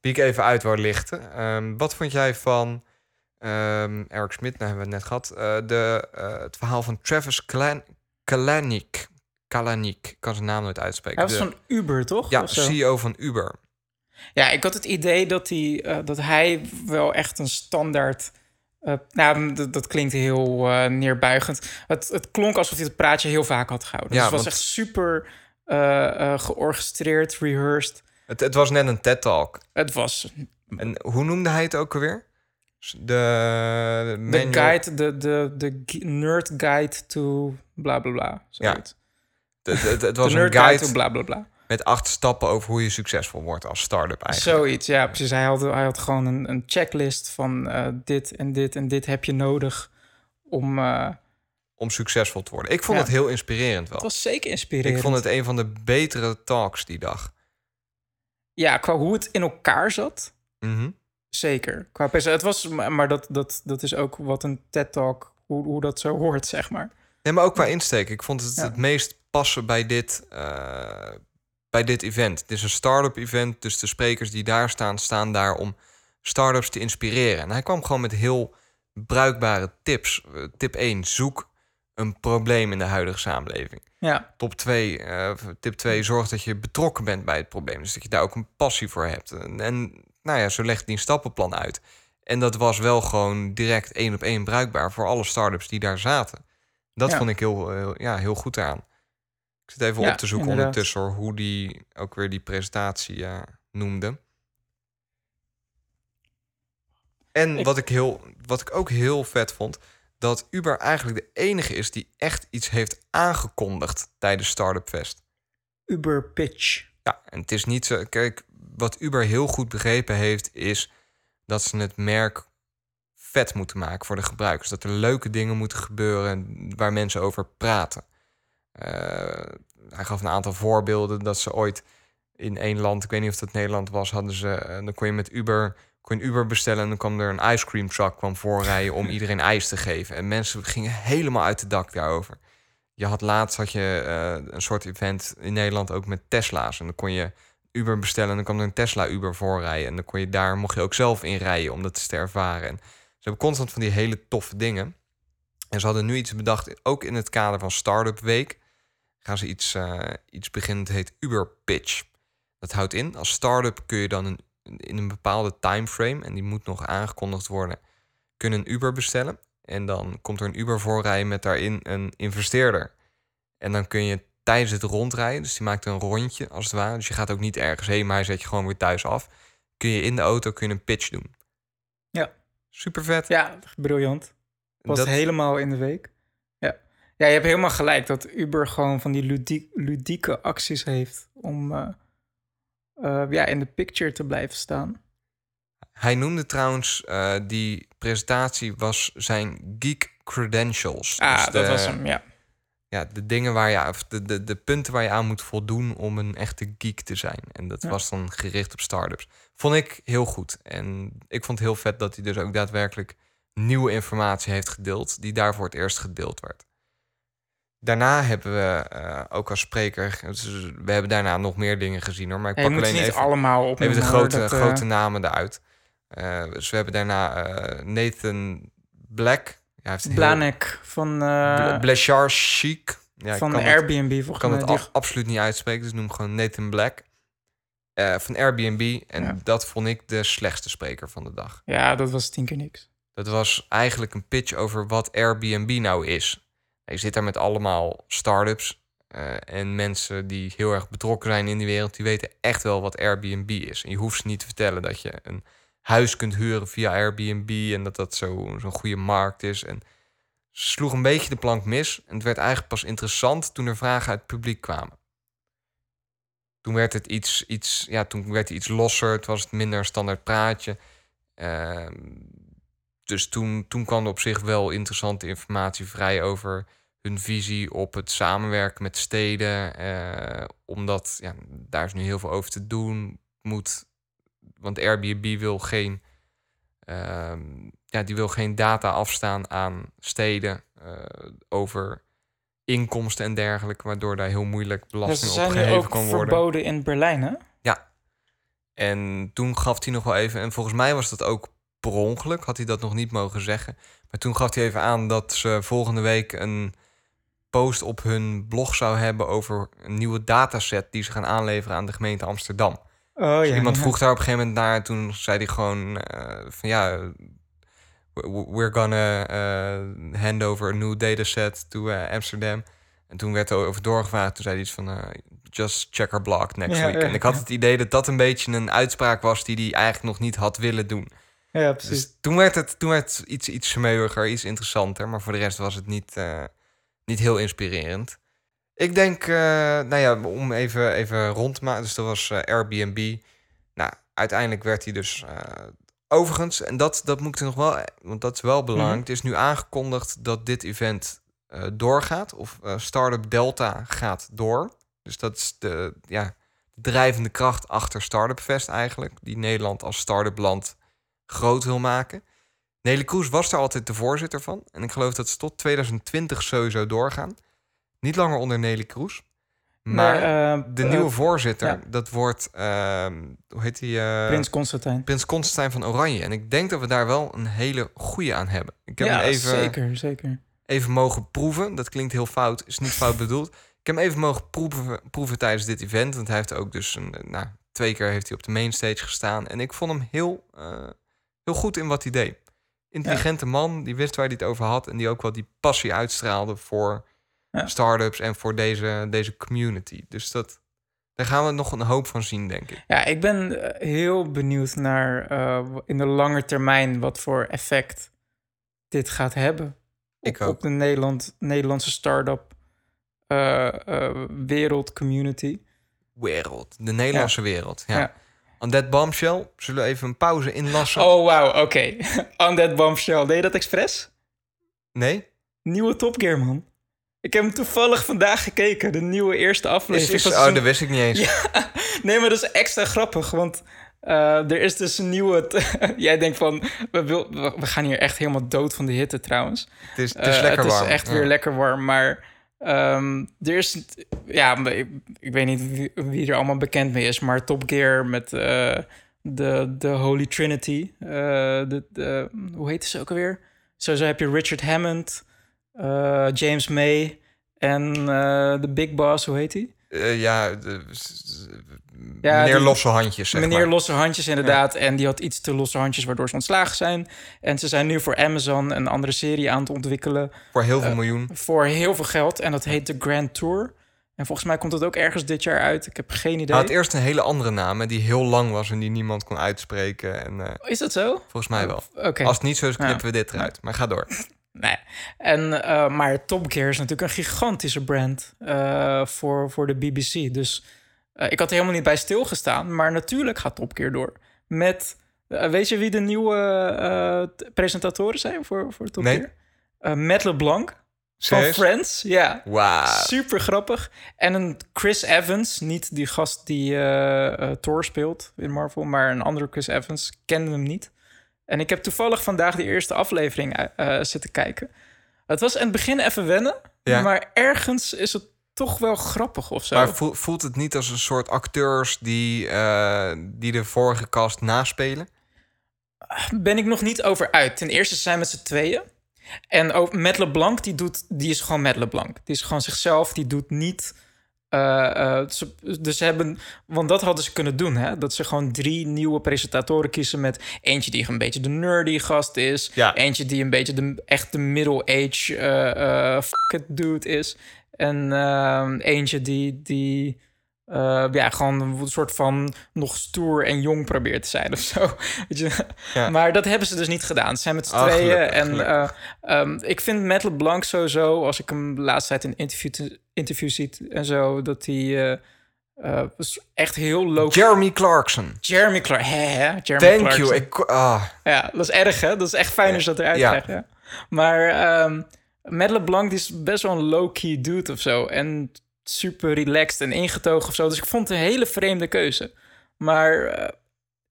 die ik even uit wou lichten. Ehm, wat vond jij van ehm, Eric Smit? Nou hebben we het net gehad. Eh, de, het verhaal van Travis Kalan Kalanick. Kalanick, ik kan zijn naam nooit uitspreken. Hij was De- van Uber, toch? ja, zo? CEO van Uber. Ja, ik had het idee dat hij, eh, dat hij wel echt een standaard. eh, nou, dat, dat klinkt heel eh, neerbuigend. Het, het klonk alsof hij het praatje heel vaak had gehouden. Ja, dus het was want- echt super georchestreerd, rehearsed. Het, het was net een TED-talk. Het was En hoe noemde hij het ook alweer? De, de guide, de, de, de nerd guide to bla bla bla. zoiets. Het, het, het was een guide bla bla bla. met acht stappen over hoe je succesvol wordt als start-up eigenlijk. Zoiets, ja, precies. Hij had, hij had gewoon een, een checklist van eh, dit en dit en dit heb je nodig om... eh, Om succesvol te worden. Ik vond Ja. het heel inspirerend wel. het was zeker inspirerend. Ik vond het een van de betere talks die dag. Ja, qua hoe het in elkaar zat, Mhm. zeker. Qua het was, maar maar dat, dat, dat is ook wat een TED-talk, hoe, hoe dat zo hoort, zeg maar. Nee, maar ook qua insteek. Ik vond het Ja. het meest passen bij dit, eh, bij dit event. Het is een start-up event, dus de sprekers die daar staan, staan daar om start-ups te inspireren. En hij kwam gewoon met heel bruikbare tips. Eh, tip 1, zoek een probleem in de huidige samenleving. Ja, Top 2, eh, tip 2, zorg dat je betrokken bent bij het probleem. Dus dat je daar ook een passie voor hebt. En, en nou ja, zo legt hij een stappenplan uit. En dat was wel gewoon direct één op één bruikbaar voor alle start-ups die daar zaten. Dat Ja. vond ik heel, heel, ja, heel goed aan. Ik zit even Ja, op te zoeken inderdaad. ondertussen hoor, hoe die ook weer die presentatie noemde. En Ik- wat, ik heel, wat ik ook heel vet vond, dat Uber eigenlijk de enige is die echt iets heeft aangekondigd tijdens Startup Fest. Uber pitch. Ja, en het is niet zo. Kijk, wat Uber heel goed begrepen heeft, is dat ze het merk vet moeten maken voor de gebruikers. Dat er leuke dingen moeten gebeuren waar mensen over praten. Eh, hij gaf een aantal voorbeelden dat ze ooit in één land, ik weet niet of dat Nederland was, hadden ze. eh, dan kon je met Uber, kon je Uber bestellen en dan kwam er een ice cream truck kwam voorrijden om iedereen ijs te geven. En mensen gingen helemaal uit de dak daarover. Je had laatst had je eh, een soort event in Nederland ook met Tesla's. En dan kon je Uber bestellen en dan kwam er een Tesla Uber voorrijden. En dan kon je daar mocht je ook zelf in rijden om dat te ervaren. En ze hebben constant van die hele toffe dingen. En ze hadden nu iets bedacht, ook in het kader van Startup Week. Gaan ze iets, eh, iets beginnen, het heet Uber Pitch. Dat houdt in, als start-up kun je dan een, in een bepaalde timeframe, en die moet nog aangekondigd worden, kun je een Uber bestellen. En dan komt er een Uber voorrijden met daarin een investeerder. En dan kun je tijdens het rondrijden, dus die maakt een rondje als het ware. Dus je gaat ook niet ergens heen, maar hij zet je gewoon weer thuis af. Kun je in de auto kun je een pitch doen. Ja. Super vet. Ja, briljant. Was Dat- helemaal in de week. Ja. je hebt helemaal gelijk dat Uber gewoon van die ludie- ludieke acties heeft om eh, eh, ja, in de picture te blijven staan. Hij noemde trouwens, eh, die presentatie was zijn geek credentials. Ah, Dus dat de- was hem, ja. Ja, de dingen waar je, of de, de, de punten waar je aan moet voldoen om een echte geek te zijn. En dat Ja. was dan gericht op startups. Vond ik heel goed. En ik vond het heel vet dat hij dus ook daadwerkelijk nieuwe informatie heeft gedeeld, die daar voor het eerst gedeeld werd. Daarna hebben we eh, ook als spreker, dus we hebben daarna nog meer dingen gezien hoor, maar ik pak alleen niet even, allemaal op even de grote, grote namen eruit. Eh, dus we hebben daarna eh, Nathan Black. Ja, heeft heel- Blanek van, eh, Bla- Blachar Chic. Ja, ik van kan het- Airbnb ik kan het absoluut niet uitspreken, dus noem gewoon Nathan Black. Eh, van Airbnb. En Ja. dat vond ik de slechtste spreker van de dag. Ja, dat was tien keer niks. Dat was eigenlijk een pitch over wat Airbnb nou is. Je zit daar met allemaal start-ups eh, en mensen die heel erg betrokken zijn in die wereld. Die weten echt wel wat Airbnb is. En je hoeft ze niet te vertellen dat je een huis kunt huren via Airbnb en dat dat zo- zo'n goede markt is. En ze sloeg een beetje de plank mis. En het werd eigenlijk pas interessant toen er vragen uit het publiek kwamen. Toen werd het iets, iets, ja, toen werd het iets losser. Het was het minder standaard praatje. Ehm, dus toen, toen kwam er op zich wel interessante informatie vrij over hun visie op het samenwerken met steden. eh, omdat ja, daar is nu heel veel over te doen. Moet, want Airbnb wil geen, ehm, ja, die wil geen data afstaan aan steden eh, over inkomsten en dergelijke, waardoor daar heel moeilijk Ja, belasting op geheven ook kan worden. verboden in Berlijn, hè? En toen gaf hij nog wel even, en volgens mij was dat ook per ongeluk, had hij dat nog niet mogen zeggen. Maar toen gaf hij even aan dat ze volgende week een post op hun blog zou hebben over een nieuwe dataset die ze gaan aanleveren aan de gemeente Amsterdam. Oh Dus ja. iemand ja. vroeg daar op een gegeven moment naar. en Toen zei hij gewoon eh, van ja, we- we're gonna eh, hand over a new dataset to eh, Amsterdam. En toen werd er over doorgevraagd. Toen zei hij iets van just check our blog next Ja, week. en ik had het idee dat dat een beetje een uitspraak was die hij eigenlijk nog niet had willen doen. Ja, precies. Dus toen werd het, toen werd het iets, iets smeuiger, iets interessanter. Maar voor de rest was het niet, eh, niet heel inspirerend. Ik denk, eh, nou ja, om even, even rond te maken. Dus dat was eh, Airbnb. Nou, uiteindelijk werd hij dus. overigens, en dat, dat moet ik nog wel, want dat is wel belangrijk. Het is nu aangekondigd dat dit event doorgaat. Of Startup Delta gaat door. Dus dat is de ja, drijvende kracht achter Startup Fest eigenlijk. Die Nederland als start-up land groot wil maken. Nelly Kroes was daar altijd de voorzitter van. En ik geloof dat ze tot 2020 sowieso doorgaan. Niet langer onder Nelly Kroes. Maar eh, de eh, nieuwe voorzitter, ja. dat wordt... ehm, hoe heet die? eh, Prins Constantijn. Prins Constantijn van Oranje. En ik denk dat we daar wel een hele goede aan hebben. Ik heb ja, hem even, zeker, zeker. even mogen proeven. Dat klinkt heel fout, is niet fout bedoeld. Ik heb hem even mogen proeven, proeven tijdens dit event. Want hij heeft ook dus een, eh, nou, twee keer heeft hij op de mainstage gestaan. En ik vond hem heel, eh, heel goed in wat hij deed. Intelligente man, die wist waar hij het over had. En die ook wel die passie uitstraalde voor Ja. startups en voor deze, deze community. Dus dat, daar gaan we nog een hoop van zien, denk ik. Ja, ik ben eh, heel benieuwd naar eh, in de lange termijn wat voor effect dit gaat hebben. Ik op, de Nederland, Nederlandse start-up eh, wereld, community. Wereld, de Nederlandse wereld. Ja. Ja. On that bombshell zullen we even een pauze inlassen. Oh, wauw, oké. On that bombshell. Deed je dat expres? Nee? Nieuwe Top Gear, man. Ik heb hem toevallig vandaag gekeken, de nieuwe eerste Is, aflevering. is, van oh, seizoen- dat wist ik niet eens. Ja, nee, maar dat is extra grappig, want eh, er is dus een nieuwe... Jij denkt van, we, wil, we gaan hier echt helemaal dood van de hitte trouwens. Het is, het is Eh, lekker het warm. is echt Ja. weer lekker warm, maar ehm, er is... Ja, ik, weet niet wie, er allemaal bekend mee is, maar Top Gear met eh, de, de Holy Trinity. eh, de, hoe heet ze ook alweer? Sowieso heb je Richard Hammond, eh, James May en de Big Boss, hoe heet hij? Ja, de, Ja, meneer die- losse handjes, zeg Meneer maar. Losse Handjes, inderdaad. En die had iets te losse handjes, waardoor ze ontslagen zijn. En ze zijn nu voor Amazon een andere serie aan het ontwikkelen. Voor heel veel eh, miljoen. Voor heel veel geld. En dat heet The Grand Tour. En volgens mij komt het ook ergens dit jaar uit. Ik heb geen idee. Hij had eerst een hele andere naam, die heel lang was en die niemand kon uitspreken. En, eh, Is dat zo? volgens mij wel. Oké. Als het niet zo is, knippen we dit eruit. Maar ga door. Nee. En, eh, maar Top Gear is natuurlijk een gigantische brand voor, voor de BBC. Dus eh, ik had er helemaal niet bij stilgestaan. Maar natuurlijk gaat Top Gear door. Met, eh, weet je wie de nieuwe eh, presentatoren zijn voor, voor Top Nee. Gear? Matt LeBlanc van? Friends. Ja. Super grappig. En een Chris Evans, niet die gast die eh, Thor speelt in Marvel, maar een andere Chris Evans. Kende hem niet. En ik heb toevallig vandaag de eerste aflevering zitten kijken. Het was in het begin even wennen, Ja. maar ergens is het toch wel grappig of zo. Maar voel- voelt het niet als een soort acteurs die, eh, die de vorige cast naspelen? ben ik nog niet over uit. Ten eerste zijn met z'n tweeën. En ook Matt LeBlanc, die, doet, die is gewoon Matt LeBlanc. Die is gewoon zichzelf, die doet niet... eh, eh, ze, dus ze hebben... Want dat hadden ze kunnen doen, hè? Dat ze gewoon drie nieuwe presentatoren kiezen met... Eentje die een beetje de nerdy gast is. Ja. Eentje die een beetje de echte middle-age uh, fuck it dude is. En eh, eentje die... die eh, ja, gewoon een soort van nog stoer en jong probeert te zijn of zo. Weet je? Ja. Maar dat hebben ze dus niet gedaan. Ze zijn met z'n Ah, tweeën. gelukkig, en gelukkig. eh, ehm, ik vind Matt LeBlanc sowieso, als ik hem de laatste tijd in interview, interview ziet en zo, dat hij was echt heel low. Jeremy Clarkson. Jeremy Clark. Hè, hè? Jeremy Thank Clarkson. you. Ik, ah, Ja, dat is erg, hè? Dat is echt fijn als je dat eruit Ja. krijgt. Ja. Maar ehm, Matt LeBlanc die is best wel een low-key dude of zo. En super relaxed en ingetogen of zo. Dus ik vond het een hele vreemde keuze. Maar eh,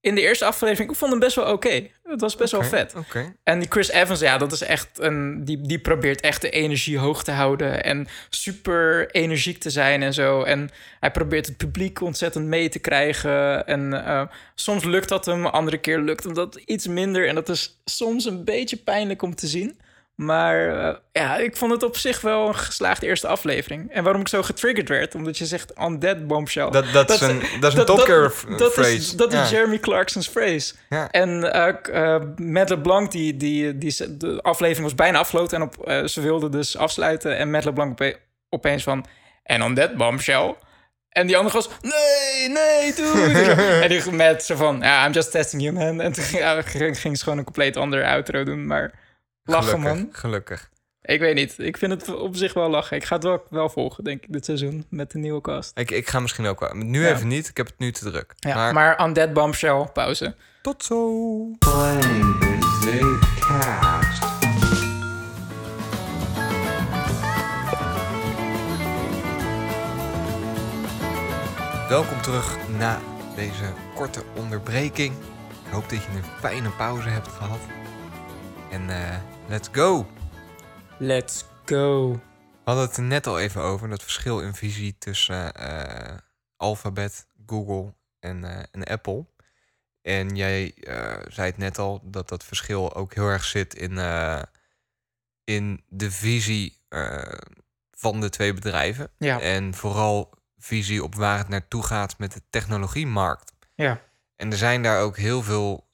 in de eerste aflevering, ik vond hem best wel oké. Het was best wel vet. En die Chris Evans, ja, dat is echt een. Die, die probeert echt de energie hoog te houden. En super energiek te zijn en zo. En hij probeert het publiek ontzettend mee te krijgen. En eh, soms lukt dat hem, andere keer lukt hem dat iets minder. En dat is soms een beetje pijnlijk om te zien. Maar eh, ja, ik vond het op zich wel een geslaagde eerste aflevering. En waarom ik zo getriggerd werd, omdat je zegt undead bombshell. Dat, dat, is een, dat is een Top Gear f- dat phrase. Is, dat is. Jeremy Clarkson's phrase. Ja. En k- eh, Matt LeBlanc, die, die, die, de aflevering was bijna afgelopen. En op, ze wilden dus afsluiten. En Matt LeBlanc ope- opeens van... En on that bombshell. En die andere was... Nee, nee, dude. en die met zo van... Ja, I'm just testing you, man. En toen ja, ging ze gewoon een compleet andere outro doen. Maar lachen, Gelukkig, man. Gelukkig. Ik weet niet. Ik vind het op zich wel lachen. Ik ga het wel, wel volgen, denk ik, dit seizoen. Met de nieuwe cast. Ik, ik ga misschien ook wel. Nu Ja. even niet. Ik heb het nu te druk. Ja, maar, maar, on that bombshell, pauze. tot zo. Welkom terug na deze korte onderbreking. Ik hoop dat je een fijne pauze hebt gehad. En eh, let's go! Let's go. We hadden het er net al even over, dat verschil in visie tussen eh, Alphabet, Google en, eh, en Apple. En jij eh, zei het net al, dat dat verschil ook heel erg zit in, in de visie van de twee bedrijven. Ja. En vooral visie op waar het naartoe gaat met de technologiemarkt. Ja. En er zijn daar ook heel veel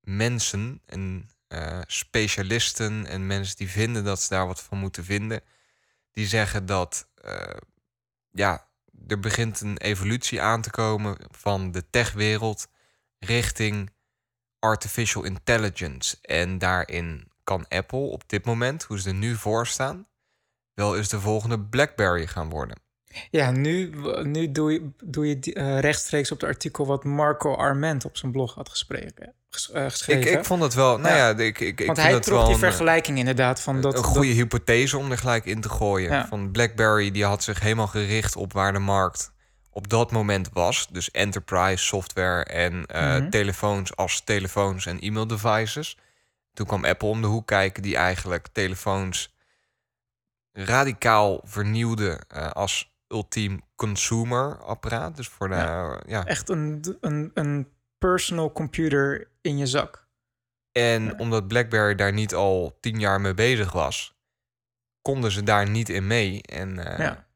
mensen en eh, specialisten en mensen die vinden dat ze daar wat van moeten vinden. Die zeggen dat eh, ja, er begint een evolutie aan te komen van de techwereld richting artificial intelligence. En daarin kan Apple op dit moment, hoe ze er nu voor staan, wel eens de volgende BlackBerry gaan worden. Ja, nu, nu doe je, doe je eh, rechtstreeks op het artikel wat Marco Arment op zijn blog had gespreken, ges- eh, Ik, geschreven. ik vond het wel, nou Ja. ja, ik, ik, ik Want vind hij trok wel die een, eh, vergelijking inderdaad van dat... een goede hypothese om er gelijk in te gooien. Ja. Van BlackBerry die had zich helemaal gericht op waar de markt op dat moment was. Dus enterprise software en eh, Mhm. telefoons als telefoons en e-mail devices. Toen kwam Apple om de hoek kijken die eigenlijk telefoons radicaal vernieuwde eh, als ultiem consumer apparaat. Dus voor de Ja. ja. Echt een, een, een personal computer in je zak. En omdat BlackBerry daar niet al tien jaar mee bezig was, konden ze daar niet in mee. En eh, Ja.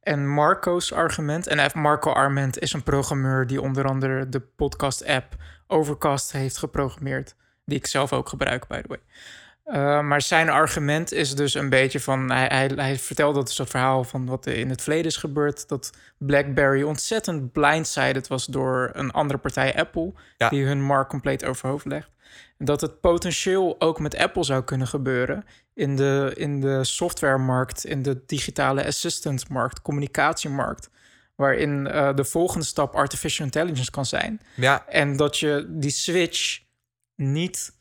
En Marco's argument, en Marco Arment is een programmeur die onder andere de podcast-app Overcast heeft geprogrammeerd, die ik zelf ook gebruik, by the way. Uh, maar zijn argument is dus een beetje van. Hij, hij, hij vertelde dus dat verhaal van wat er in het verleden is gebeurd. Dat BlackBerry ontzettend blindsided was door een andere partij, Apple, Ja. die hun markt compleet overhoofd legt. Dat het potentieel ook met Apple zou kunnen gebeuren in de, in de softwaremarkt, in de digitale assistant-markt, communicatiemarkt. Waarin uh, de volgende stap artificial intelligence kan zijn. Ja. En dat je die switch niet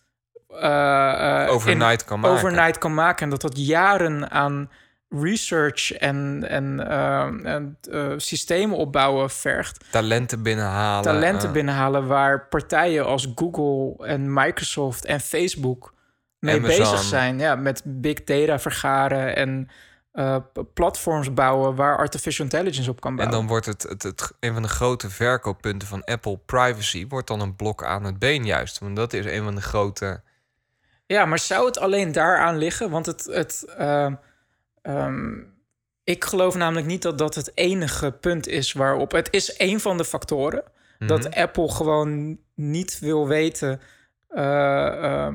uh, overnight kan maken. Overnight kan maken. En dat dat jaren aan research en, en, uh, en uh, systemen opbouwen vergt. Talenten binnenhalen. Talenten binnenhalen waar partijen als Google en Microsoft en Facebook mee Amazon. bezig zijn. Ja, met big data vergaren en platforms bouwen waar artificial intelligence op kan bouwen. En dan wordt het, het, het, een van de grote verkooppunten van Apple privacy wordt dan een blok aan het been juist. Want dat is een van de grote. Ja, maar zou het alleen daaraan liggen? Want het. het uh, um, ik geloof namelijk niet dat dat het enige punt is waarop. Het is een van de factoren. Mm -hmm. Dat Apple gewoon niet wil weten uh,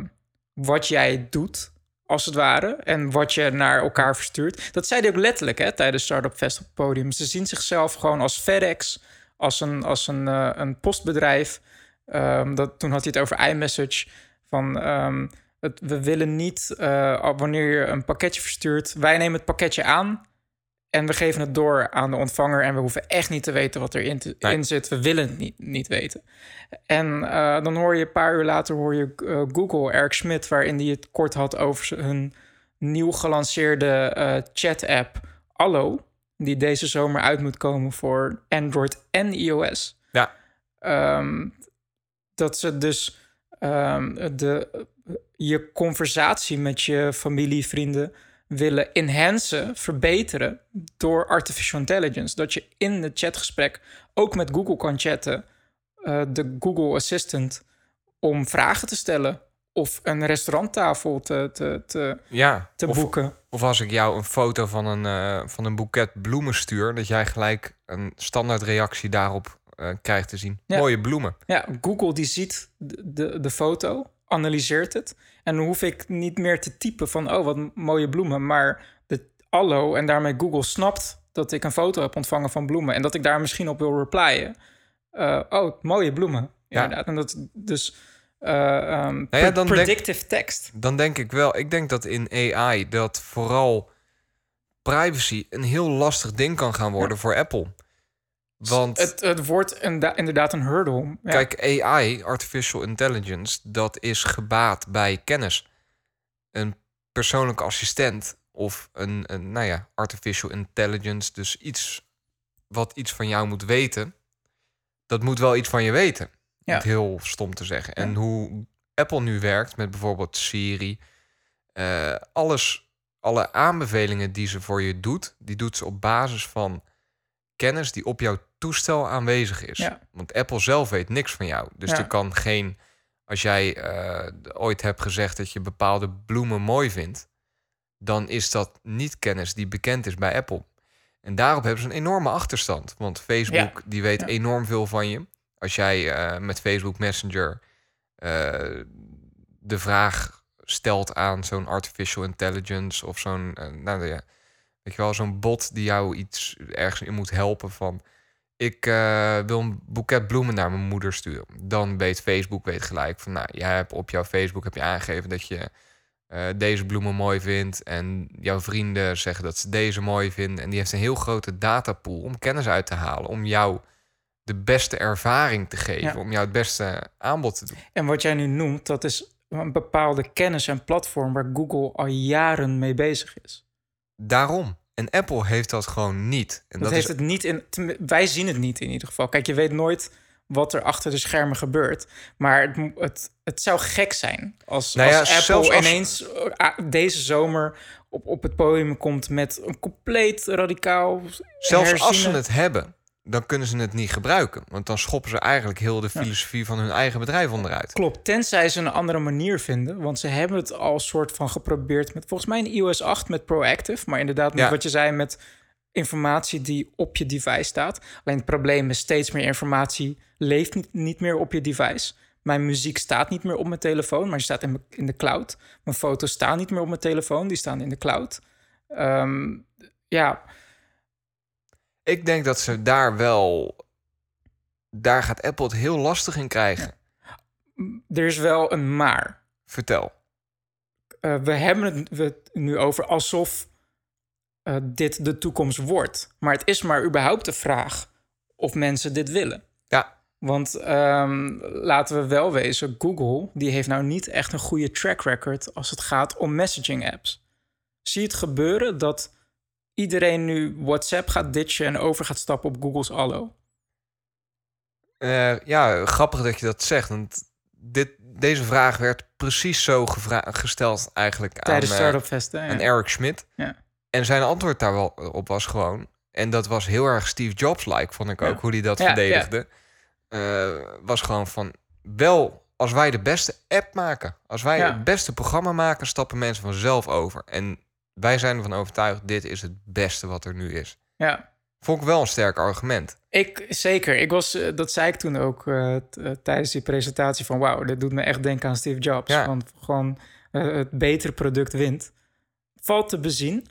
wat jij doet als het ware. En wat je naar elkaar verstuurt. Dat zei hij ook letterlijk hè, tijdens Startup Fest op het podium. Ze zien zichzelf gewoon als FedEx, als een, als een, uh, een postbedrijf. Um, dat, toen had hij het over iMessage. Van um, het, we willen niet, uh, wanneer je een pakketje verstuurt, wij nemen het pakketje aan. En we geven het door aan de ontvanger. En we hoeven echt niet te weten wat erin te, nee. in zit. We willen het niet, niet weten. En uh, dan hoor je een paar uur later hoor je uh, Google, Eric Schmidt, waarin die het kort had over hun nieuw gelanceerde eh, chat-app Allo, die deze zomer uit moet komen voor Android en iOS. Ja. Ehm, dat ze dus ehm, de, je conversatie met je familie, vrienden willen enhancen, verbeteren door artificial intelligence. Dat je in het chatgesprek ook met Google kan chatten, eh, de Google Assistant, om vragen te stellen of een restauranttafel te, te, te, Ja, te boeken. of als ik jou een foto van een, eh, van een boeket bloemen stuur, dat jij gelijk een standaard reactie daarop krijgt te zien. Ja. Mooie bloemen. Ja, Google die ziet de, de, de foto, analyseert het. En dan hoef ik niet meer te typen van, oh, wat mooie bloemen. Maar de Allo en daarmee Google snapt dat ik een foto heb ontvangen van bloemen. En dat ik daar misschien op wil replyen. Eh, oh, mooie bloemen. Ja. Inderdaad. En dat dus eh, ehm, ja, dan denk- predictive text. Dan denk ik wel, ik denk dat in AI dat vooral privacy een heel lastig ding kan gaan worden voor Apple. Want Het, het wordt inderdaad een hurdle. Ja. Kijk, AI, artificial intelligence, dat is gebaat bij kennis. Een persoonlijke assistent of een, een nou ja, artificial intelligence, dus iets wat iets van jou moet weten, dat moet wel iets van je weten. Ja. Het heel stom te zeggen. En hoe Apple nu werkt met bijvoorbeeld Siri, eh, alles, alle aanbevelingen die ze voor je doet, die doet ze op basis van kennis die op jouw toestel aanwezig is. Ja. Want Apple zelf weet niks van jou. Dus Ja. er kan geen. Als jij eh, ooit hebt gezegd dat je bepaalde bloemen mooi vindt, dan is dat niet kennis die bekend is bij Apple. En daarop hebben ze een enorme achterstand. Want Facebook Ja. die weet enorm veel van je. Als jij eh, met Facebook Messenger eh, de vraag stelt aan zo'n artificial intelligence of zo'n, nou ja, weet je wel, zo'n bot die jou iets ergens in moet helpen van, ik eh, wil een boeket bloemen naar mijn moeder sturen. Dan weet Facebook weet gelijk van, nou, jij hebt op jouw Facebook heb je aangegeven dat je eh, deze bloemen mooi vindt en jouw vrienden zeggen dat ze deze mooi vinden en die heeft een heel grote datapool om kennis uit te halen, om jou de beste ervaring te geven, Ja. om jou het beste aanbod te doen. En wat jij nu noemt, dat is een bepaalde kennis en platform waar Google al jaren mee bezig is. Daarom. En Apple heeft dat gewoon niet. En Dat, heeft het niet in. Wij zien het niet in ieder geval. Kijk, je weet nooit wat er achter de schermen gebeurt. Maar het, het, het zou gek zijn als, Nou ja, als Apple als- ineens eh, deze zomer op, op het podium komt met een compleet radicaal. Zelfs als ze het hebben, dan kunnen ze het niet gebruiken. Want dan schoppen ze eigenlijk heel de filosofie van hun eigen bedrijf onderuit. Klopt, tenzij ze een andere manier vinden. Want ze hebben het al soort van geprobeerd met volgens mij in iOS 8 met Proactive. Maar inderdaad, met Ja. wat je zei met informatie die op je device staat. Alleen het probleem is steeds meer informatie leeft niet, niet meer op je device. Mijn muziek staat niet meer op mijn telefoon, maar die staat in de cloud. Mijn foto's staan niet meer op mijn telefoon, die staan in de cloud. Ehm, ja, Ik denk dat ze daar wel... Daar gaat Apple het heel lastig in krijgen. er is wel een maar. Vertel. Eh, we hebben het we het nu over alsof eh, dit de toekomst wordt. Maar het is maar überhaupt de vraag of mensen dit willen. Ja, Want ehm, laten we wel wezen, Google die heeft nou niet echt een goede track record als het gaat om messaging apps. Zie het gebeuren dat iedereen nu WhatsApp gaat ditchen en over gaat stappen op Google's Allo? Eh, ja, grappig dat je dat zegt. Want dit, deze vraag werd precies zo gesteld eigenlijk Tijdens aan, eh, Startup Fest, hè? Ja. aan Eric Schmidt. Ja. En zijn antwoord daar wel op was gewoon... En dat was heel erg Steve Jobs-like, vond ik ook, Ja. hoe hij dat verdedigde. Eh, was gewoon van, wel, als wij de beste app maken... als wij het beste programma maken, stappen mensen vanzelf over. En wij zijn ervan overtuigd, dit is het beste wat er nu is. ja. Vond ik wel een sterk argument. Ik, zeker. Ik was, eh, dat zei ik toen ook eh, eh, tijdens die presentatie van... wauw, dit doet me echt denken aan Steve Jobs. Ja. Want gewoon het betere product wint. Valt te bezien.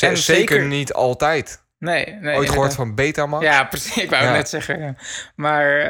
En zeker, niet altijd. Nee, nee. Ooit gehoord van Betamax? Ja, precies. Ik wou Ja. het net zeggen. Ja. Maar,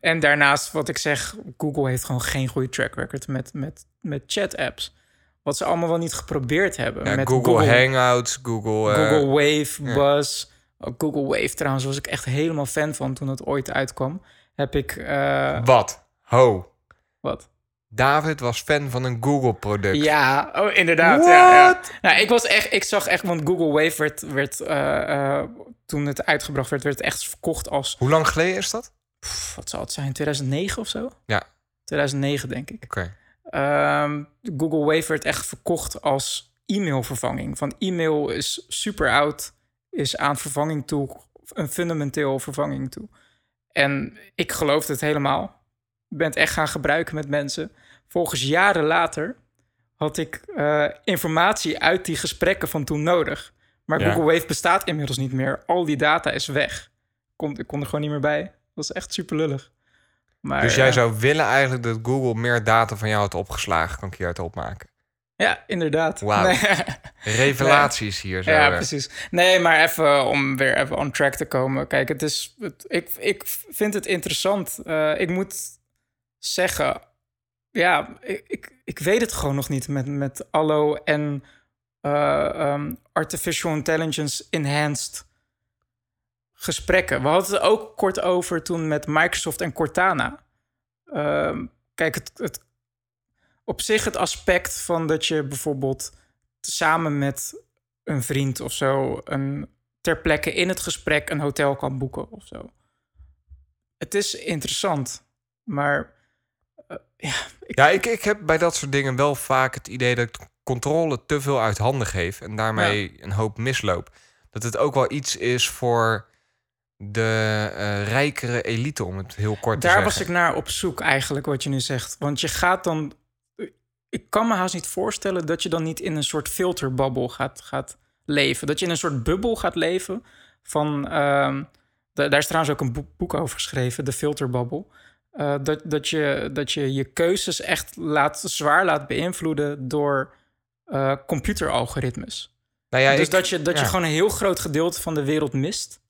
en daarnaast wat ik zeg... Google heeft gewoon geen goede track record met, met, met chat-apps. Wat ze allemaal wel niet geprobeerd hebben. Ja, met Google, Hangouts, Google... eh, Google Wave, Buzz. Ook Google Wave trouwens was ik echt helemaal fan van toen het ooit uitkwam. Heb ik... eh, Wat? Ho. wat? David was fan van een Google-product. Ja, oh, inderdaad. Ja, ja. Nou, ik, was echt, ik zag echt, want Google Wave werd, werd eh, toen het uitgebracht werd, werd het echt verkocht als, Hoe lang geleden is dat? pff, wat zal het zijn, 2009 of zo? Ja. 2009 denk ik. Oké. Ehm, Google Wave werd echt verkocht als e-mailvervanging. Van e-mail is super oud, is aan vervanging toe, een fundamenteel vervanging toe. En ik geloofde het helemaal. Ik ben het echt gaan gebruiken met mensen. Volgens jaren later had ik eh, informatie uit die gesprekken van toen nodig. Maar Ja. Google Wave bestaat inmiddels niet meer. Al die data is weg. Kon, ik kon er gewoon niet meer bij. Dat was echt super lullig. Maar, Dus jij eh, zou willen eigenlijk dat Google meer data van jou had opgeslagen, kan ik hieruit opmaken. Ja, inderdaad. Wauw. Nee. Revelaties hier zo. Ja, precies. Nee, maar even om weer even on track te komen. Kijk, het is, het, ik, ik vind het interessant. Eh, ik moet zeggen, ja, ik, ik, ik weet het gewoon nog niet met, met Allo en eh, ehm, Artificial Intelligence Enhanced gesprekken. We hadden het ook kort over toen met Microsoft en Cortana. Ehm, kijk, het, het, op zich het aspect van dat je bijvoorbeeld samen met een vriend of zo een, ter plekke in het gesprek een hotel kan boeken of zo. Het is interessant, maar eh, ja, ik, Ja, ik, ik heb bij dat soort dingen wel vaak het idee dat ik controle te veel uit handen geef en daarmee een hoop misloop. Dat het ook wel iets is voor de eh, rijkere elite, om het heel kort te daar zeggen. was ik naar op zoek eigenlijk, wat je nu zegt. Want je gaat dan... Ik kan me haast niet voorstellen dat je dan niet in een soort filterbabbel gaat, gaat leven. Dat je in een soort bubbel gaat leven van... ehm, da- daar is trouwens ook een boek, over geschreven, de filterbabbel. Eh, dat, dat, je, dat je je keuzes echt laat, zwaar laat beïnvloeden door eh, computeralgoritmes. Nou ja, dus ik- dat, je, dat je gewoon een heel groot gedeelte van de wereld mist.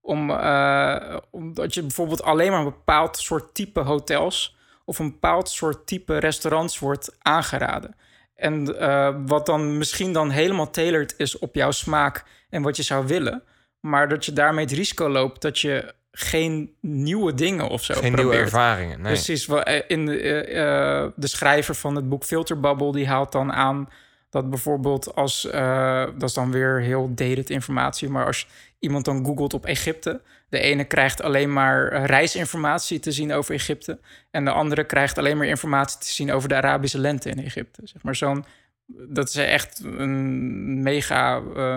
Om, eh, omdat je bijvoorbeeld alleen maar een bepaald soort type hotels of een bepaald soort type restaurants wordt aangeraden. En eh, wat dan misschien dan helemaal tailored is op jouw smaak en wat je zou willen. Maar dat je daarmee het risico loopt dat je geen nieuwe dingen of zo Geen nieuwe ervaringen. Nee. Precies. eh, In de, de schrijver van het boek Filterbubble... die haalt dan aan dat bijvoorbeeld als... eh, dat is dan weer heel dated informatie... maar als iemand dan googelt op Egypte... de ene krijgt alleen maar eh, reisinformatie te zien over Egypte... en de andere krijgt alleen maar informatie te zien... over de Arabische lente in Egypte. Zeg maar zo'n... Dat is echt een mega eh,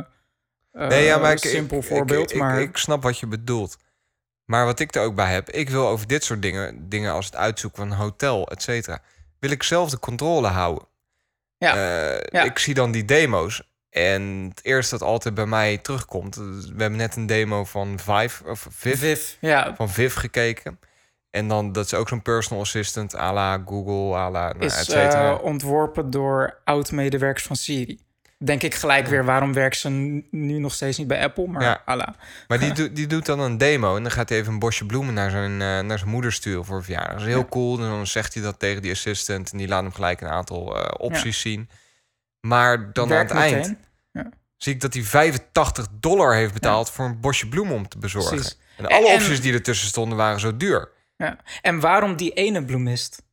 Nee, ja, maar ik, simpel ik- voorbeeld. ik, maar ik, ik snap wat je bedoelt. Maar wat ik er ook bij heb, ik wil over dit soort dingen, dingen als het uitzoeken van een hotel, et cetera, wil ik zelf de controle houden. Ja. Eh, Ja. Ik zie dan die demo's. En het eerste dat altijd bij mij terugkomt, we hebben net een demo van Vive of Viv, Viv, ja, van Viv gekeken. En dan dat is ook zo'n personal assistant à la Google, à la nou, et is cetera. eh, ontworpen door oud-medewerkers van Siri. Denk ik gelijk weer, waarom werkt ze nu nog steeds niet bij Apple? Maar Ja. ala. Maar die, doet- die doet dan een demo en dan gaat hij even een bosje bloemen naar zijn, eh, naar zijn moeder sturen voor verjaardag. Dat is heel cool. En dan zegt hij dat tegen die assistant en die laat hem gelijk een aantal eh, opties zien. Maar dan aan het eind zie ik dat hij 85 dollar heeft betaald voor een bosje bloemen om te bezorgen. Precies. En alle En- opties die ertussen stonden waren zo duur. Ja. En waarom die ene bloemist?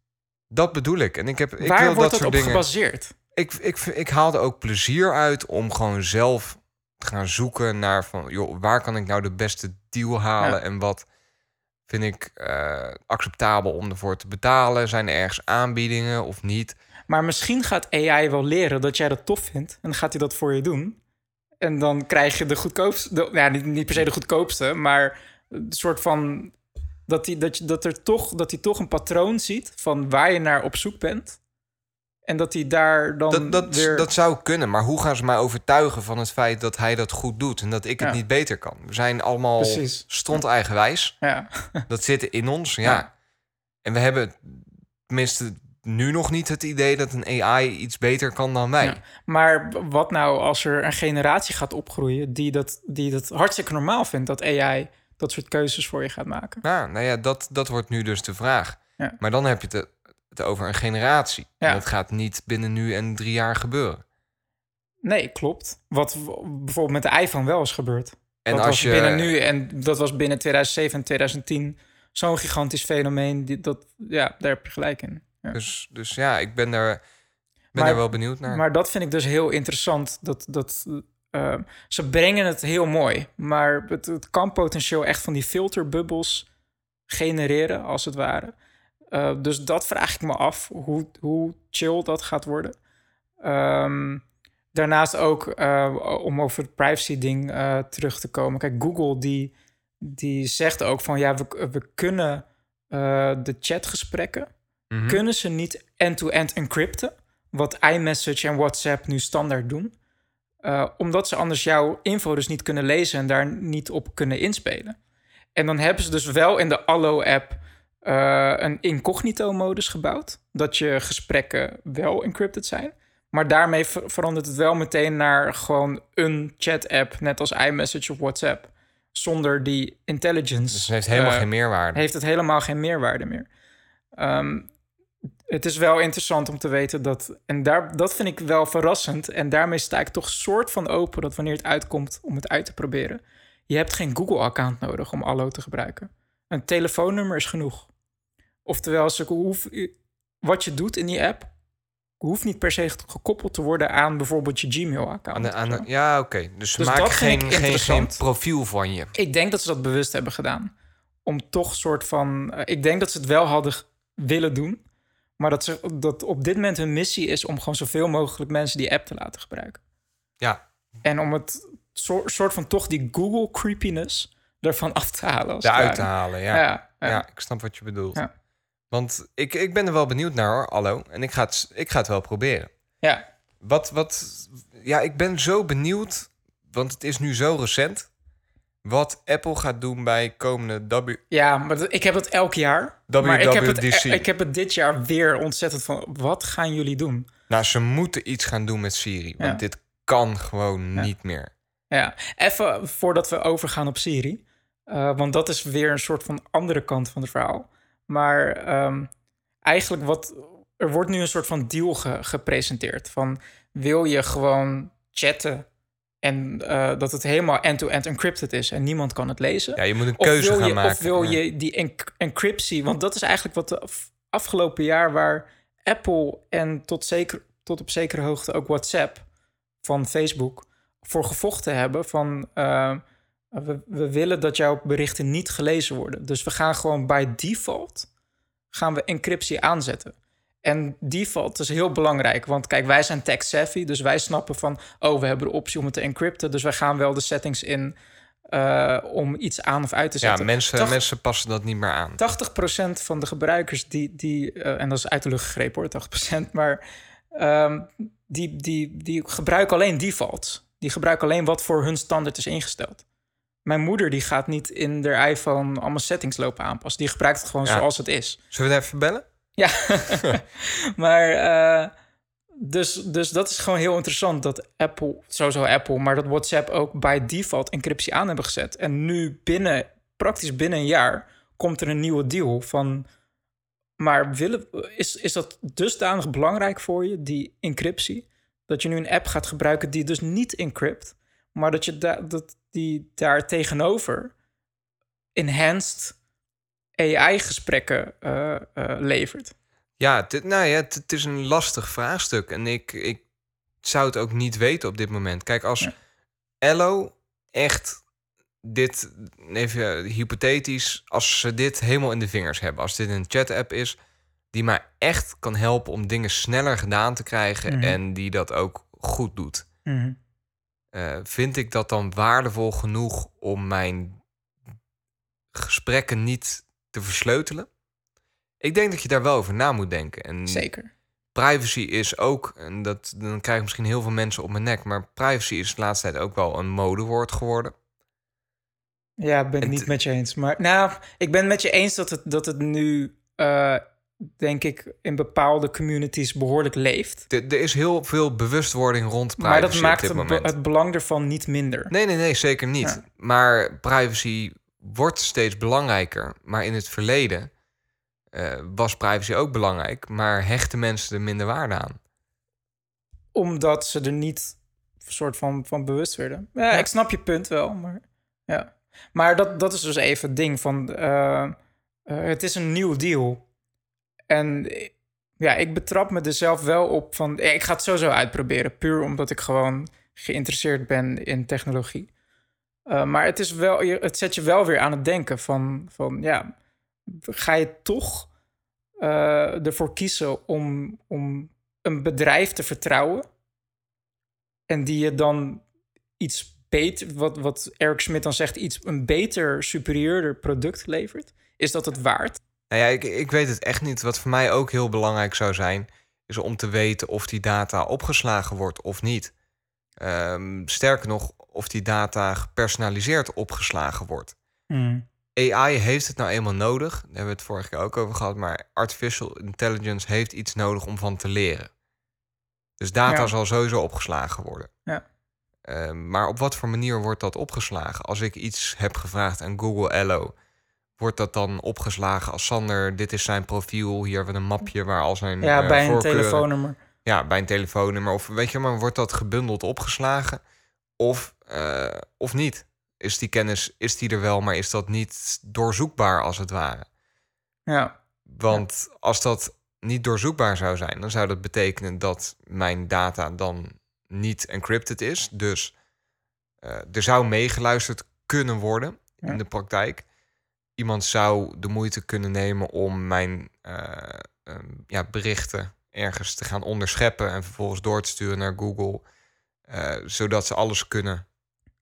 Dat bedoel ik. En ik, heb, ik Waar wil wordt dat dat soort op dingen. gebaseerd? Ik, ik, ik haalde ook plezier uit om gewoon zelf te gaan zoeken naar van, joh, waar kan ik nou de beste deal halen Ja. en wat vind ik eh, acceptabel om ervoor te betalen? Zijn er ergens aanbiedingen of niet? Maar misschien gaat AI wel leren dat jij dat tof vindt. En dan gaat hij dat voor je doen. En dan krijg je de goedkoopste... De, ja, niet, niet per se de goedkoopste, maar een soort van... Dat hij, dat, je, dat, er toch, dat hij toch een patroon ziet van waar je naar op zoek bent. En dat hij daar dan Dat, dat, weer... dat zou kunnen, maar hoe gaan ze mij overtuigen van het feit dat hij dat goed doet en dat ik het niet beter kan? We zijn allemaal Precies. stond eigenwijs. Ja. Dat zit in ons, ja. Ja. En we hebben tenminste nu nog niet het idee dat een AI iets beter kan dan wij. Ja. Maar wat nou als er een generatie gaat opgroeien die dat, die dat hartstikke normaal vindt dat AI dat soort keuzes voor je gaat maken? Ja, nou ja, dat, dat wordt nu dus de vraag. Ja. Maar dan heb je het, het over een generatie. Ja. En dat gaat niet binnen nu en drie jaar gebeuren. Nee, klopt. Wat bijvoorbeeld met de iPhone wel is gebeurd. En dat als was je, binnen nu en dat was binnen 2007 en 2010 zo'n gigantisch fenomeen. Die, dat, ja, daar heb je gelijk in. Ja. Dus, dus ja, ik ben daar, ben Maar- daar wel benieuwd naar. Maar dat vind ik dus heel interessant. Dat, dat, eh, ze brengen het heel mooi. Maar het, het kan potentieel echt van die filterbubbels genereren, als het ware. Eh, dus dat vraag ik me af, hoe, hoe chill dat gaat worden. Ehm, daarnaast ook, eh, om over het privacy-ding eh, terug te komen. Kijk, Google die, die zegt ook van... ja, we, we kunnen de chatgesprekken... Mhm. kunnen ze niet end-to-end encrypten... wat iMessage en WhatsApp nu standaard doen... Omdat ze anders jouw info dus niet kunnen lezen... en daar niet op kunnen inspelen. En dan hebben ze dus wel in de Allo-app... eh, een incognito-modus gebouwd... dat je gesprekken wel encrypted zijn... Maar daarmee ver- verandert het wel meteen naar gewoon een chat-app, net als iMessage of WhatsApp. Zonder die intelligence. dus het heeft helemaal eh, geen meerwaarde. Heeft het helemaal geen meerwaarde meer. Ehm, het is wel interessant om te weten dat. En daar, dat vind ik wel verrassend. En daarmee sta ik toch soort van open dat wanneer het uitkomt om het uit te proberen. Je hebt geen Google-account nodig om Allo te gebruiken. Een telefoonnummer is genoeg. Oftewel, ze hoef, wat je doet in die app hoeft niet per se gekoppeld te worden aan bijvoorbeeld je Gmail-account. Ja, oké. Dus ze Dus vind geen, geen, geen profiel van je. Ik denk dat ze dat bewust hebben gedaan. Om toch soort van. eh, ik denk dat ze het wel hadden willen doen. Maar dat, ze, dat op dit moment hun missie is om gewoon zoveel mogelijk mensen die app te laten gebruiken. Ja, En om het soort, soort van toch die Google creepiness ervan af te halen. Eruit te halen. Ja. Ja, Ja, ja. ik snap wat je bedoelt. Ja. Want ik, ik ben er wel benieuwd naar hoor, Allo. En ik ga het, ik ga het wel proberen. Ja. Wat, wat, ja, ik ben zo benieuwd, want het is nu zo recent. Wat Apple gaat doen bij komende W. Ja, maar ik heb het elk jaar. Maar ik heb het, WWDC. ik heb het dit jaar weer ontzettend van... Wat gaan jullie doen? Nou, ze moeten iets gaan doen met Siri. Want Ja. dit kan gewoon Ja. niet meer. Ja, even voordat we overgaan op Siri. eh, want dat is weer een soort van andere kant van het verhaal. Maar ehm, eigenlijk wat... Er wordt nu een soort van deal ge- gepresenteerd. Van wil je gewoon chatten... en eh, dat het helemaal end-to-end encrypted is... en niemand kan het lezen? Ja, je moet een Of keuze gaan je, maken. Of wil Ja. je die enc- encryptie... want dat is eigenlijk wat de af- afgelopen jaar... waar Apple en tot, zeker, tot op zekere hoogte ook WhatsApp van Facebook... voor gevochten hebben van... eh, we, we willen dat jouw berichten niet gelezen worden. Dus we gaan gewoon by default... gaan we encryptie aanzetten. En default is heel belangrijk. Want kijk, wij zijn tech savvy. Dus wij snappen van... oh, we hebben de optie om het te encrypten. Dus wij gaan wel de settings in... eh, om iets aan of uit te Ja, zetten. mensen, Tach- mensen passen dat niet meer aan. 80% van de gebruikers die, die eh, en dat is uit de lucht gegrepen hoor, 80%, maar ehm, die, die, die gebruiken alleen defaults. Die gebruiken alleen wat voor hun standaard is ingesteld. Mijn moeder die gaat niet in haar iPhone allemaal settings lopen aanpassen. Die gebruikt het gewoon Ja. zoals het is. Zullen we het even bellen? Ja, maar eh, dus, dus dat is gewoon heel interessant dat Apple, sowieso Apple, maar dat WhatsApp ook bij default encryptie aan hebben gezet. En nu binnen, praktisch binnen een jaar, komt er een nieuwe deal van. Maar willen, is, is dat dusdanig belangrijk voor je, die encryptie? Dat je nu een app gaat gebruiken die dus niet encrypt, maar dat je da dat die daar tegenover enhanced AI-gesprekken eh, eh, levert. Ja, het, nou ja, het, is een lastig vraagstuk. En ik, ik zou het ook niet weten op dit moment. Kijk, als Ja. Ello echt dit, even hypothetisch, als ze dit helemaal in de vingers hebben, als dit een chat-app is, die mij echt kan helpen om dingen sneller gedaan te krijgen Mhm. en die dat ook goed doet. Eh, vind ik dat dan waardevol genoeg om mijn gesprekken niet te versleutelen? Ik denk dat je daar wel over na moet denken. En Zeker. privacy is ook, en dat, dan krijg ik misschien heel veel mensen op mijn nek, maar privacy is de laatste tijd ook wel een modewoord geworden. Ja, ben ik niet met je eens. Maar nou, ik ben het met je eens dat het, dat het nu, eh, denk ik, in bepaalde communities behoorlijk leeft. Er is heel veel bewustwording rond privacy maar dat op maakt het, be- het belang ervan niet minder. Nee, nee, nee, zeker niet. Ja. Maar privacy wordt steeds belangrijker. Maar in het verleden eh, was privacy ook belangrijk, maar hechten mensen er minder waarde aan. Omdat ze er niet soort van, van bewust werden. Ja, Ja. ik snap je punt wel, maar ja. Maar dat, dat is dus even het ding van... eh, eh, het is een nieuw deal. En ja, ik betrap me er zelf wel op van... ik ga het sowieso uitproberen. Puur omdat ik gewoon geïnteresseerd ben in technologie. Uh, maar het, is wel, het zet je wel weer aan het denken van... van ja, ga je toch uh, ervoor kiezen om, om een bedrijf te vertrouwen... en die je dan iets beter... wat, wat Eric Schmidt dan zegt... iets een beter, superieurder product levert? Is dat het waard? Nou ja, ik, ik weet het echt niet. Wat voor mij ook heel belangrijk zou zijn, is om te weten of die data opgeslagen wordt of niet. Ehm, sterker nog, of die data gepersonaliseerd opgeslagen wordt. AI heeft het nou eenmaal nodig. Daar hebben we het vorige keer ook over gehad. Maar artificial intelligence heeft iets nodig om van te leren. Dus data Ja. zal sowieso opgeslagen worden. Ja. Ehm, maar op wat voor manier wordt dat opgeslagen? Als ik iets heb gevraagd aan Google Allo, wordt dat dan opgeslagen als Sander, dit is zijn profiel, hier hebben we een mapje waar al zijn Ja, eh, bij een telefoonnummer. Ja, bij een telefoonnummer. Of weet je, maar wordt dat gebundeld opgeslagen? Of, eh, of niet? Is die kennis, is die er wel, maar is dat niet doorzoekbaar als het ware? Ja. Want als dat niet doorzoekbaar zou zijn, dan zou dat betekenen dat mijn data dan niet encrypted is. Dus eh, er zou meegeluisterd kunnen worden in de praktijk. Iemand zou de moeite kunnen nemen om mijn eh, ehm, ja, berichten ergens te gaan onderscheppen en vervolgens door te sturen naar Google, eh, zodat ze alles kunnen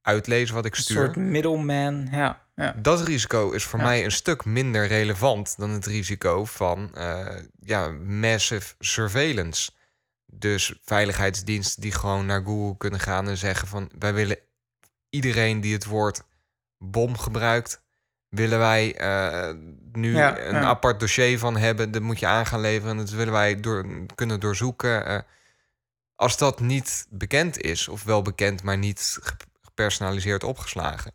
uitlezen wat ik Een stuur. soort middleman, ja. ja. Dat risico is voor Ja. mij een stuk minder relevant dan het risico van eh, ja, massive surveillance. Dus veiligheidsdiensten die gewoon naar Google kunnen gaan en zeggen van wij willen iedereen die het woord bom gebruikt, willen wij eh, nu Ja, een ja. apart dossier van hebben. Dat moet je aan gaan leveren. Dat willen wij door, kunnen doorzoeken. Eh, als dat niet bekend is, of wel bekend, maar niet ge- gepersonaliseerd opgeslagen,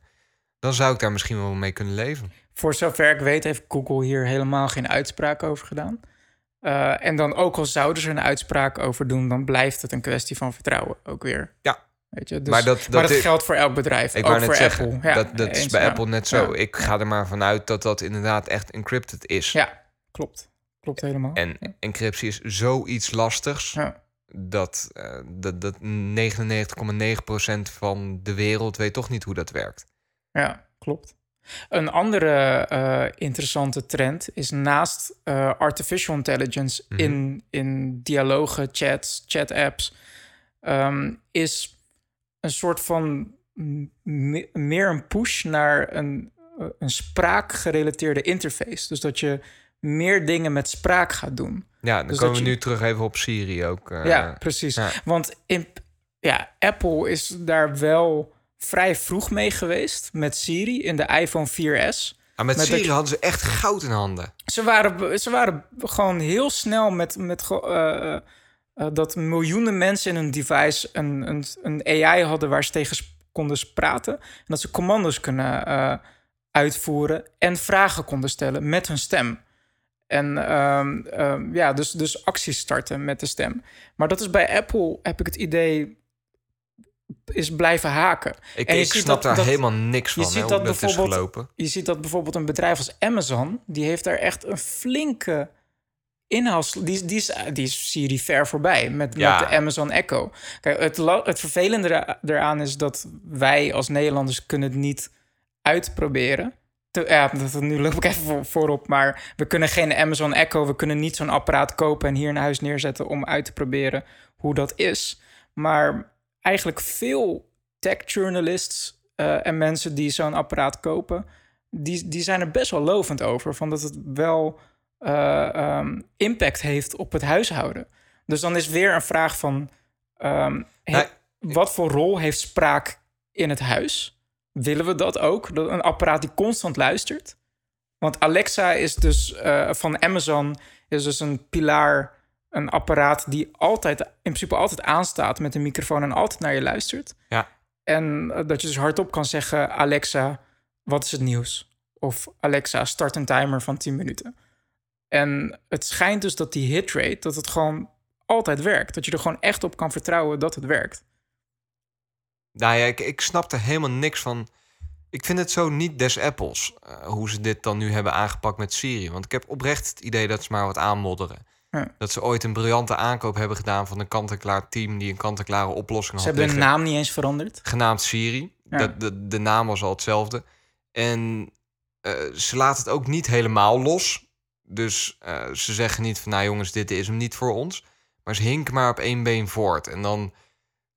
dan zou ik daar misschien wel mee kunnen leven. Voor zover ik weet heeft Google hier helemaal geen uitspraak over gedaan. Eh, en dan ook al zouden ze een uitspraak over doen, dan blijft het een kwestie van vertrouwen ook weer. Ja. Weet je? Dus, maar dat, geldt voor elk bedrijf. Ik ook voor zeggen, Apple. Ja, dat, dat is bij ja. Apple net zo. Ja. Ik ga er maar vanuit dat dat inderdaad echt encrypted is. Ja, klopt. Klopt helemaal. En encryptie is zoiets lastigs. Dat, eh, dat, dat 99,9% van de wereld weet toch niet hoe dat werkt. Ja, klopt. Een andere eh, interessante trend is naast eh, artificial intelligence Mhm. in, in dialogen, chats, chat-apps, ehm, is een soort van me- meer een push naar een, een spraakgerelateerde interface. Dus dat je meer dingen met spraak gaat doen. Ja, dan Dus komen we je- nu terug even op Siri ook. eh, ja, precies. ja. Want in, ja, Apple is daar wel vrij vroeg mee geweest met Siri in de iPhone 4S. Maar met, Met Siri dat- hadden ze echt goud in handen. Ze waren, ze waren gewoon heel snel met, met ge- eh, dat miljoenen mensen in een device een, een, een AI hadden waar ze tegen konden praten. En dat ze commando's kunnen eh, uitvoeren en vragen konden stellen met hun stem. En ehm, ehm, ja, dus, dus acties starten met de stem. Maar dat is bij Apple, heb ik het idee, is blijven haken. Ik, En je ik ziet snap dat- daar dat- helemaal niks je van, ziet hè, dat hoe dat is bijvoorbeeld-. Je ziet dat bijvoorbeeld een bedrijf als Amazon, die heeft daar echt een flinke inhouds... Die, is- die, is, die is Siri ver voorbij met, Ja. met de Amazon Echo. Kijk, het, het vervelende era- eraan is dat wij als Nederlanders kunnen het niet uitproberen. Te, ja, dat, nu loop ik even voor- voorop, maar we kunnen geen Amazon Echo... we kunnen niet zo'n apparaat kopen en hier in huis neerzetten... om uit te proberen hoe dat is. Maar eigenlijk veel tech-journalists eh, en mensen die zo'n apparaat kopen... Die, die zijn er best wel lovend over. Van dat het wel eh, ehm, impact heeft op het huishouden. Dus dan is weer een vraag van... ehm, Nou, wat voor rol heeft spraak in het huis? Willen we dat ook? Dat- Een apparaat die constant luistert? Want Alexa is dus eh, van Amazon... is dus een pilaar, een apparaat... die altijd, in principe altijd aanstaat met een microfoon... en altijd naar je luistert. Ja. En eh, dat je dus hardop kan zeggen... Alexa, wat is het nieuws? Of Alexa, start een timer van 10 minuten. En het schijnt dus dat die hitrate... dat het gewoon altijd werkt. Dat je er gewoon echt op kan vertrouwen dat het werkt. Nou ja, ik, ik snap er helemaal niks van. Ik vind het zo niet des Apples, eh, hoe ze dit dan nu hebben aangepakt met Siri. Want ik heb oprecht het idee dat ze maar wat aanmodderen. Ja. Dat ze ooit een briljante aankoop hebben gedaan van een kant-en-klaar team die een kant-en-klare oplossing Ze had hebben de naam niet eens veranderd. genaamd Siri. Ja. Dat, de, de naam was al hetzelfde. En eh, ze laten het ook niet helemaal los. Dus eh, ze zeggen niet van, nou jongens, dit is hem niet voor ons. Maar ze hinken maar op één been voort. En dan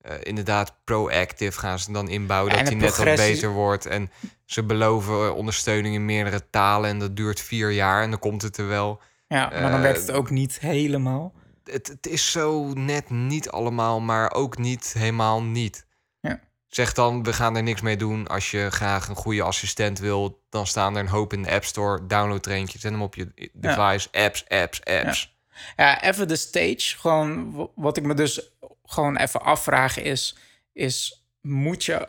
eh, inderdaad proactive gaan ze dan inbouwen Ja, dat hij net wat beter wordt. En ze beloven eh, ondersteuning in meerdere talen. En dat duurt vier jaar en dan komt het er wel. Ja, maar dan werkt het ook niet helemaal. Het, het is zo net niet allemaal, maar ook niet helemaal niet. Zeg dan, we gaan er niks mee doen. Als je graag een goede assistent wil, dan staan er een hoop in de App Store. Download er eentje, zet hem op je device. Apps, apps, apps. Ja, even de stage. Gewoon wat ik me dus gewoon even afvraag is, is moet je,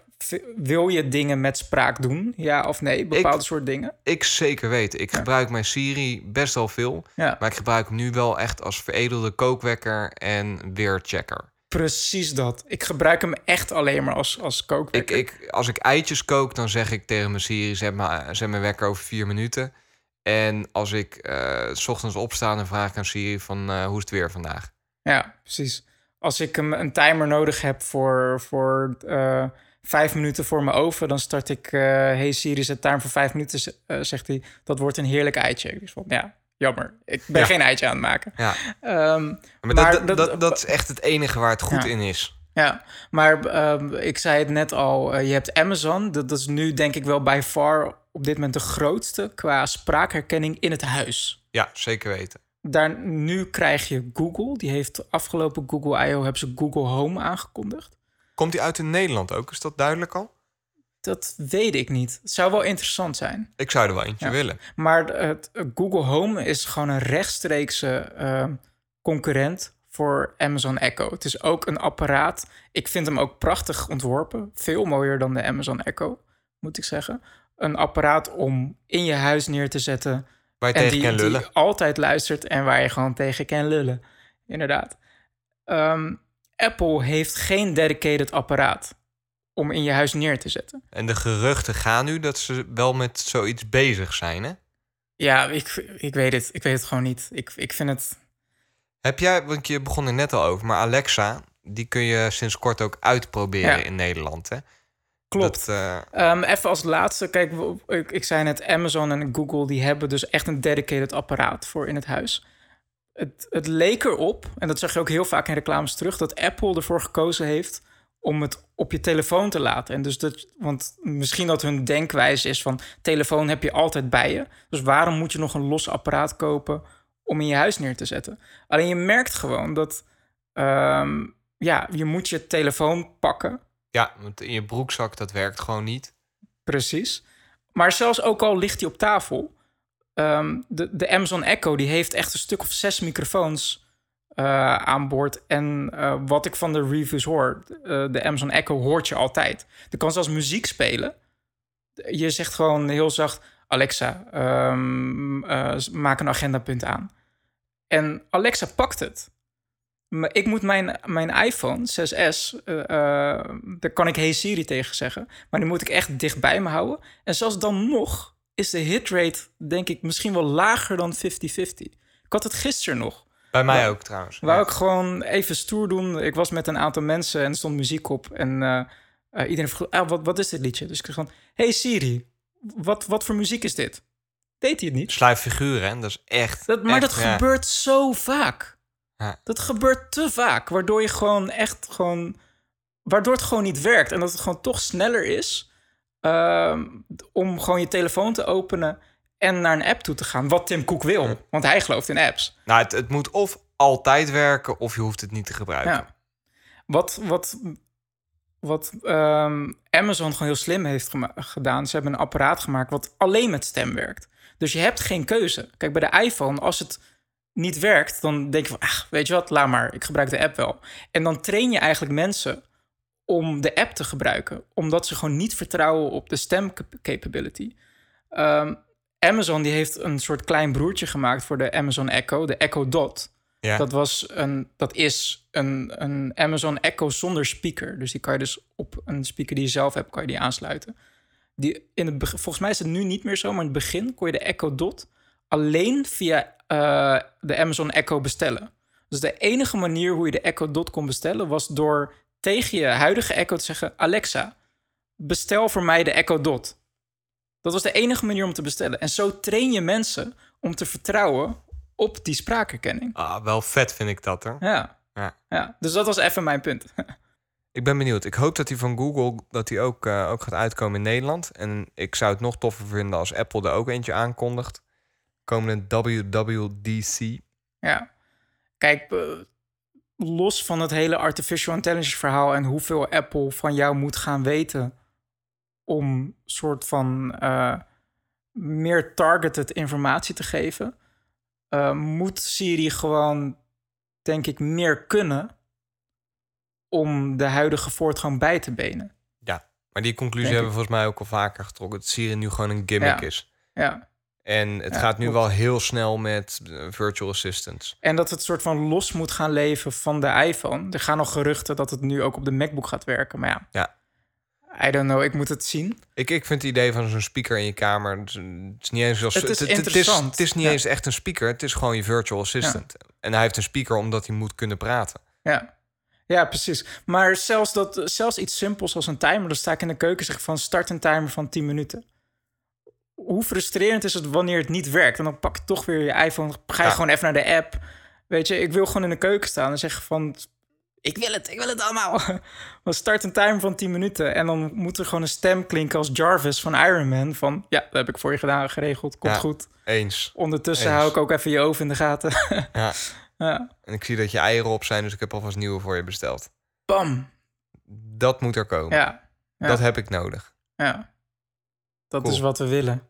wil je dingen met spraak doen? Ja of nee? Bepaalde Ik- soort dingen? Ik zeker weten. Ik gebruik mijn Siri best wel veel. Maar ik gebruik hem nu wel echt als veredelde kookwekker en weerchecker. Precies dat. Ik gebruik hem echt alleen maar als, als Ik, kookwekker. ik, als ik eitjes kook, dan zeg ik tegen mijn Siri... zet, me, zet mijn wekker over vier minuten. En als ik eh, s ochtends opsta, dan vraag ik aan Siri van... eh, hoe is het weer vandaag? Ja, precies. Als ik hem een timer nodig heb voor, voor eh, vijf minuten voor mijn oven, dan start ik. hey Siri, zet timer voor vijf minuten. zegt hij, dat wordt een heerlijk eitje. Ik van, ja, jammer. Ik ben Ja. geen eitje aan het maken. Ja, Ehm, maar, Maar dat, dat, dat- is echt het enige waar het goed Ja. in is. ja, maar ehm, ik zei het net al, eh, je hebt Amazon. Dat, dat is nu denk ik wel bij far op dit moment de grootste qua spraakherkenning in het huis. Ja, zeker weten. Daar, nu krijg je Google. Die heeft afgelopen Google I.O. hebben ze Google Home aangekondigd. Komt die uit in Nederland ook? Is dat duidelijk al? Dat weet ik niet. Het zou wel interessant zijn. Ik zou er wel eentje Ja. willen. Maar het, eh, Google Home is gewoon een rechtstreekse eh, concurrent voor Amazon Echo. Het is ook een apparaat. Ik vind hem ook prachtig ontworpen. Veel mooier dan de Amazon Echo, moet ik zeggen. Een apparaat om in je huis neer te zetten. Waar je En tegen die, kan lullen. die altijd luistert en waar je gewoon tegen kan lullen. Inderdaad. Ehm, Apple heeft geen dedicated apparaat om in je huis neer te zetten. En de geruchten gaan nu dat ze wel met zoiets bezig zijn, hè? Ja, ik, ik weet het. Ik weet het gewoon niet. Ik, ik vind het... Heb jij, want je begon er net al over, maar Alexa, die kun je sinds kort ook uitproberen Ja. in Nederland, hè? Klopt. Dat, eh, Ehm, even als laatste, kijk, ik, ik zei net, Amazon en Google die hebben dus echt een dedicated apparaat voor in het huis. Het, het leek erop, en dat zag je ook heel vaak in reclames terug, dat Apple ervoor gekozen heeft om het op je telefoon te laten. En dus dat, want misschien dat hun denkwijze is van telefoon heb je altijd bij je. Dus waarom moet je nog een los apparaat kopen om in je huis neer te zetten? Alleen je merkt gewoon dat ehm, ja, je moet je telefoon pakken ja, want in je broekzak, dat werkt gewoon niet. Precies. Maar zelfs ook al ligt die op tafel. ehm, de, de Amazon Echo die heeft echt een stuk of zes microfoons eh, aan boord. En eh, wat ik van de reviews hoor, eh, de Amazon Echo hoort je altijd. Er kan zelfs muziek spelen. Je zegt gewoon heel zacht: Alexa, ehm, eh, maak een agendapunt aan. En Alexa pakt het. Ik moet mijn, mijn iPhone 6S, eh, eh, daar kan ik Hey Siri tegen zeggen. Maar die moet ik echt dicht bij me houden. En zelfs dan nog is de hitrate, denk ik, misschien wel lager dan 50-50. Ik had het gisteren nog. Bij mij Ja. ook trouwens. Wou Ja. ik gewoon even stoer doen. Ik was met een aantal mensen en er stond muziek op. En eh, eh, iedereen vroeg, ah, wat, wat is dit liedje? Dus ik zei gewoon, hey Siri, wat, wat voor muziek is dit? Deed hij het niet? Sluipfiguren, hè? Dat is echt... Dat, maar echt, dat ja. gebeurt zo vaak. Ja. Dat gebeurt te vaak, waardoor je gewoon echt gewoon... Waardoor het gewoon niet werkt en dat het gewoon toch sneller is... ehm, om gewoon je telefoon te openen en naar een app toe te gaan. Wat Tim Cook wil, want hij gelooft in apps. Nou, het, het moet of altijd werken, of je hoeft het niet te gebruiken. Ja. Wat, wat, wat ehm, Amazon gewoon heel slim heeft gedaan... ze hebben een apparaat gemaakt wat alleen met stem werkt. Dus je hebt geen keuze. Kijk, bij de iPhone, als het niet werkt... dan denk je van, ach, weet je wat, laat maar. Ik gebruik de app wel. En dan train je eigenlijk mensen om de app te gebruiken. Omdat ze gewoon niet vertrouwen op de stemcapability. Ehm Amazon die heeft een soort klein broertje gemaakt voor de Amazon Echo, de Echo Dot. Ja. Dat, was een, dat is een, een Amazon Echo zonder speaker. Dus die kan je dus op een speaker die je zelf hebt, kan je die aansluiten. Die in het, volgens mij is het nu niet meer zo, maar in het begin kon je de Echo Dot alleen via eh, de Amazon Echo bestellen. Dus de enige manier hoe je de Echo Dot kon bestellen was door tegen je huidige Echo te zeggen: Alexa, bestel voor mij de Echo Dot. Dat was de enige manier om te bestellen. En zo train je mensen om te vertrouwen op die spraakherkenning. Ah, wel vet vind ik dat, hoor. Ja. Ja. ja. Dus dat was even mijn punt. Ik ben benieuwd. Ik hoop dat hij van Google dat hij ook, eh, ook gaat uitkomen in Nederland. En ik zou het nog toffer vinden als Apple er ook eentje aankondigt. Komende WWDC. Ja. Kijk, eh, los van het hele artificial intelligence verhaal en hoeveel Apple van jou moet gaan weten om soort van eh, meer targeted informatie te geven, eh, moet Siri gewoon, denk ik, meer kunnen om de huidige voortgang bij te benen. Ja, maar die conclusie Denk hebben we volgens mij ook al vaker getrokken. Dat Siri nu gewoon een gimmick Ja. is. Ja. En het Ja, gaat nu wel heel snel met eh, virtual assistants. En dat het soort van los moet gaan leven van de iPhone. Er gaan nog geruchten dat het nu ook op de MacBook gaat werken. Maar ja, Ja. I don't know, ik moet het zien. Ik, ik vind het idee van zo'n speaker in je kamer... Het is, het is niet eens als, Het is het, interessant. Het is, niet Ja. eens echt een speaker. Het is gewoon je virtual assistant. En hij heeft een speaker omdat hij moet kunnen praten. Ja. Ja, precies. Maar zelfs, dat, zelfs iets simpels als een timer, dan sta ik in de keuken en zeg van start een timer van 10 minuten. Hoe frustrerend is het wanneer het niet werkt? En dan pak je toch weer je iPhone, ga je Ja. gewoon even naar de app. Weet je, ik wil gewoon in de keuken staan en zeggen van ik wil het, ik wil het allemaal. Dan start een timer van 10 minuten en dan moet er gewoon een stem klinken als Jarvis van Iron Man van ja, dat heb ik voor je gedaan, geregeld, komt Ja. goed. Eens. Ondertussen Eens. hou ik ook even je oven in de gaten. Ja. ja. En ik zie dat je eieren op zijn, dus ik heb alvast nieuwe voor je besteld. Bam. Dat moet er komen. Ja. ja. Dat heb ik nodig. Ja. Dat Cool. is wat we willen.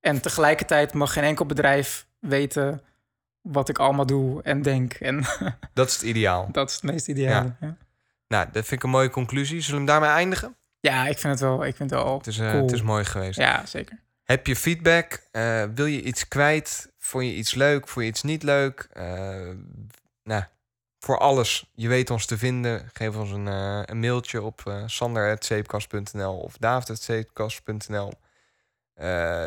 En tegelijkertijd mag geen enkel bedrijf weten wat ik allemaal doe en denk. En Dat is het ideaal. dat is het meest ideale. Ja. Ja. Nou, dat vind ik een mooie conclusie. Zullen we hem daarmee eindigen? ik vind het wel, ik vind het wel Het is, eh, cool. het is mooi geweest. Ja, zeker. Heb je feedback? Eh, wil je iets kwijt? Vond je iets leuk? Vond je iets niet leuk? Eh, nou, voor alles. Je weet ons te vinden. Geef ons een, een mailtje op sander.zeepkast.nl of david.zeepkast.nl.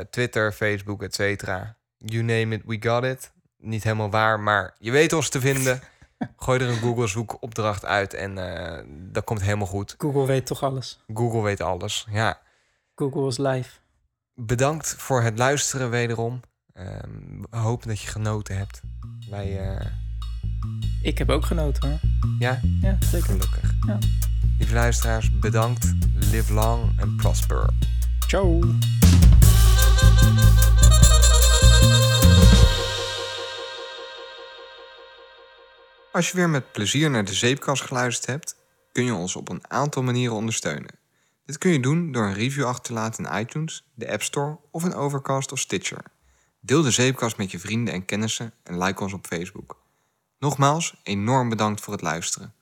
Twitter, Facebook, et cetera. You name it, we got it. Niet helemaal waar, maar je weet ons te vinden. Gooi er een Google zoekopdracht uit en eh, dat komt helemaal goed. Google weet toch alles. Google weet alles, ja. Google is live. Bedankt voor het luisteren wederom. Ehm, we hopen dat je genoten hebt. Wij, eh, Ik heb ook genoten hoor. ja, Ja, zeker. gelukkig. Ja. Lieve luisteraars, bedankt. Live long and prosper. Ciao. Als je weer met plezier naar de zeepkast geluisterd hebt, kun je ons op een aantal manieren ondersteunen. Dit kun je doen door een review achter te laten in iTunes, de App Store of in Overcast of Stitcher. Deel de zeepkast met je vrienden en kennissen en like ons op Facebook. Nogmaals, enorm bedankt voor het luisteren.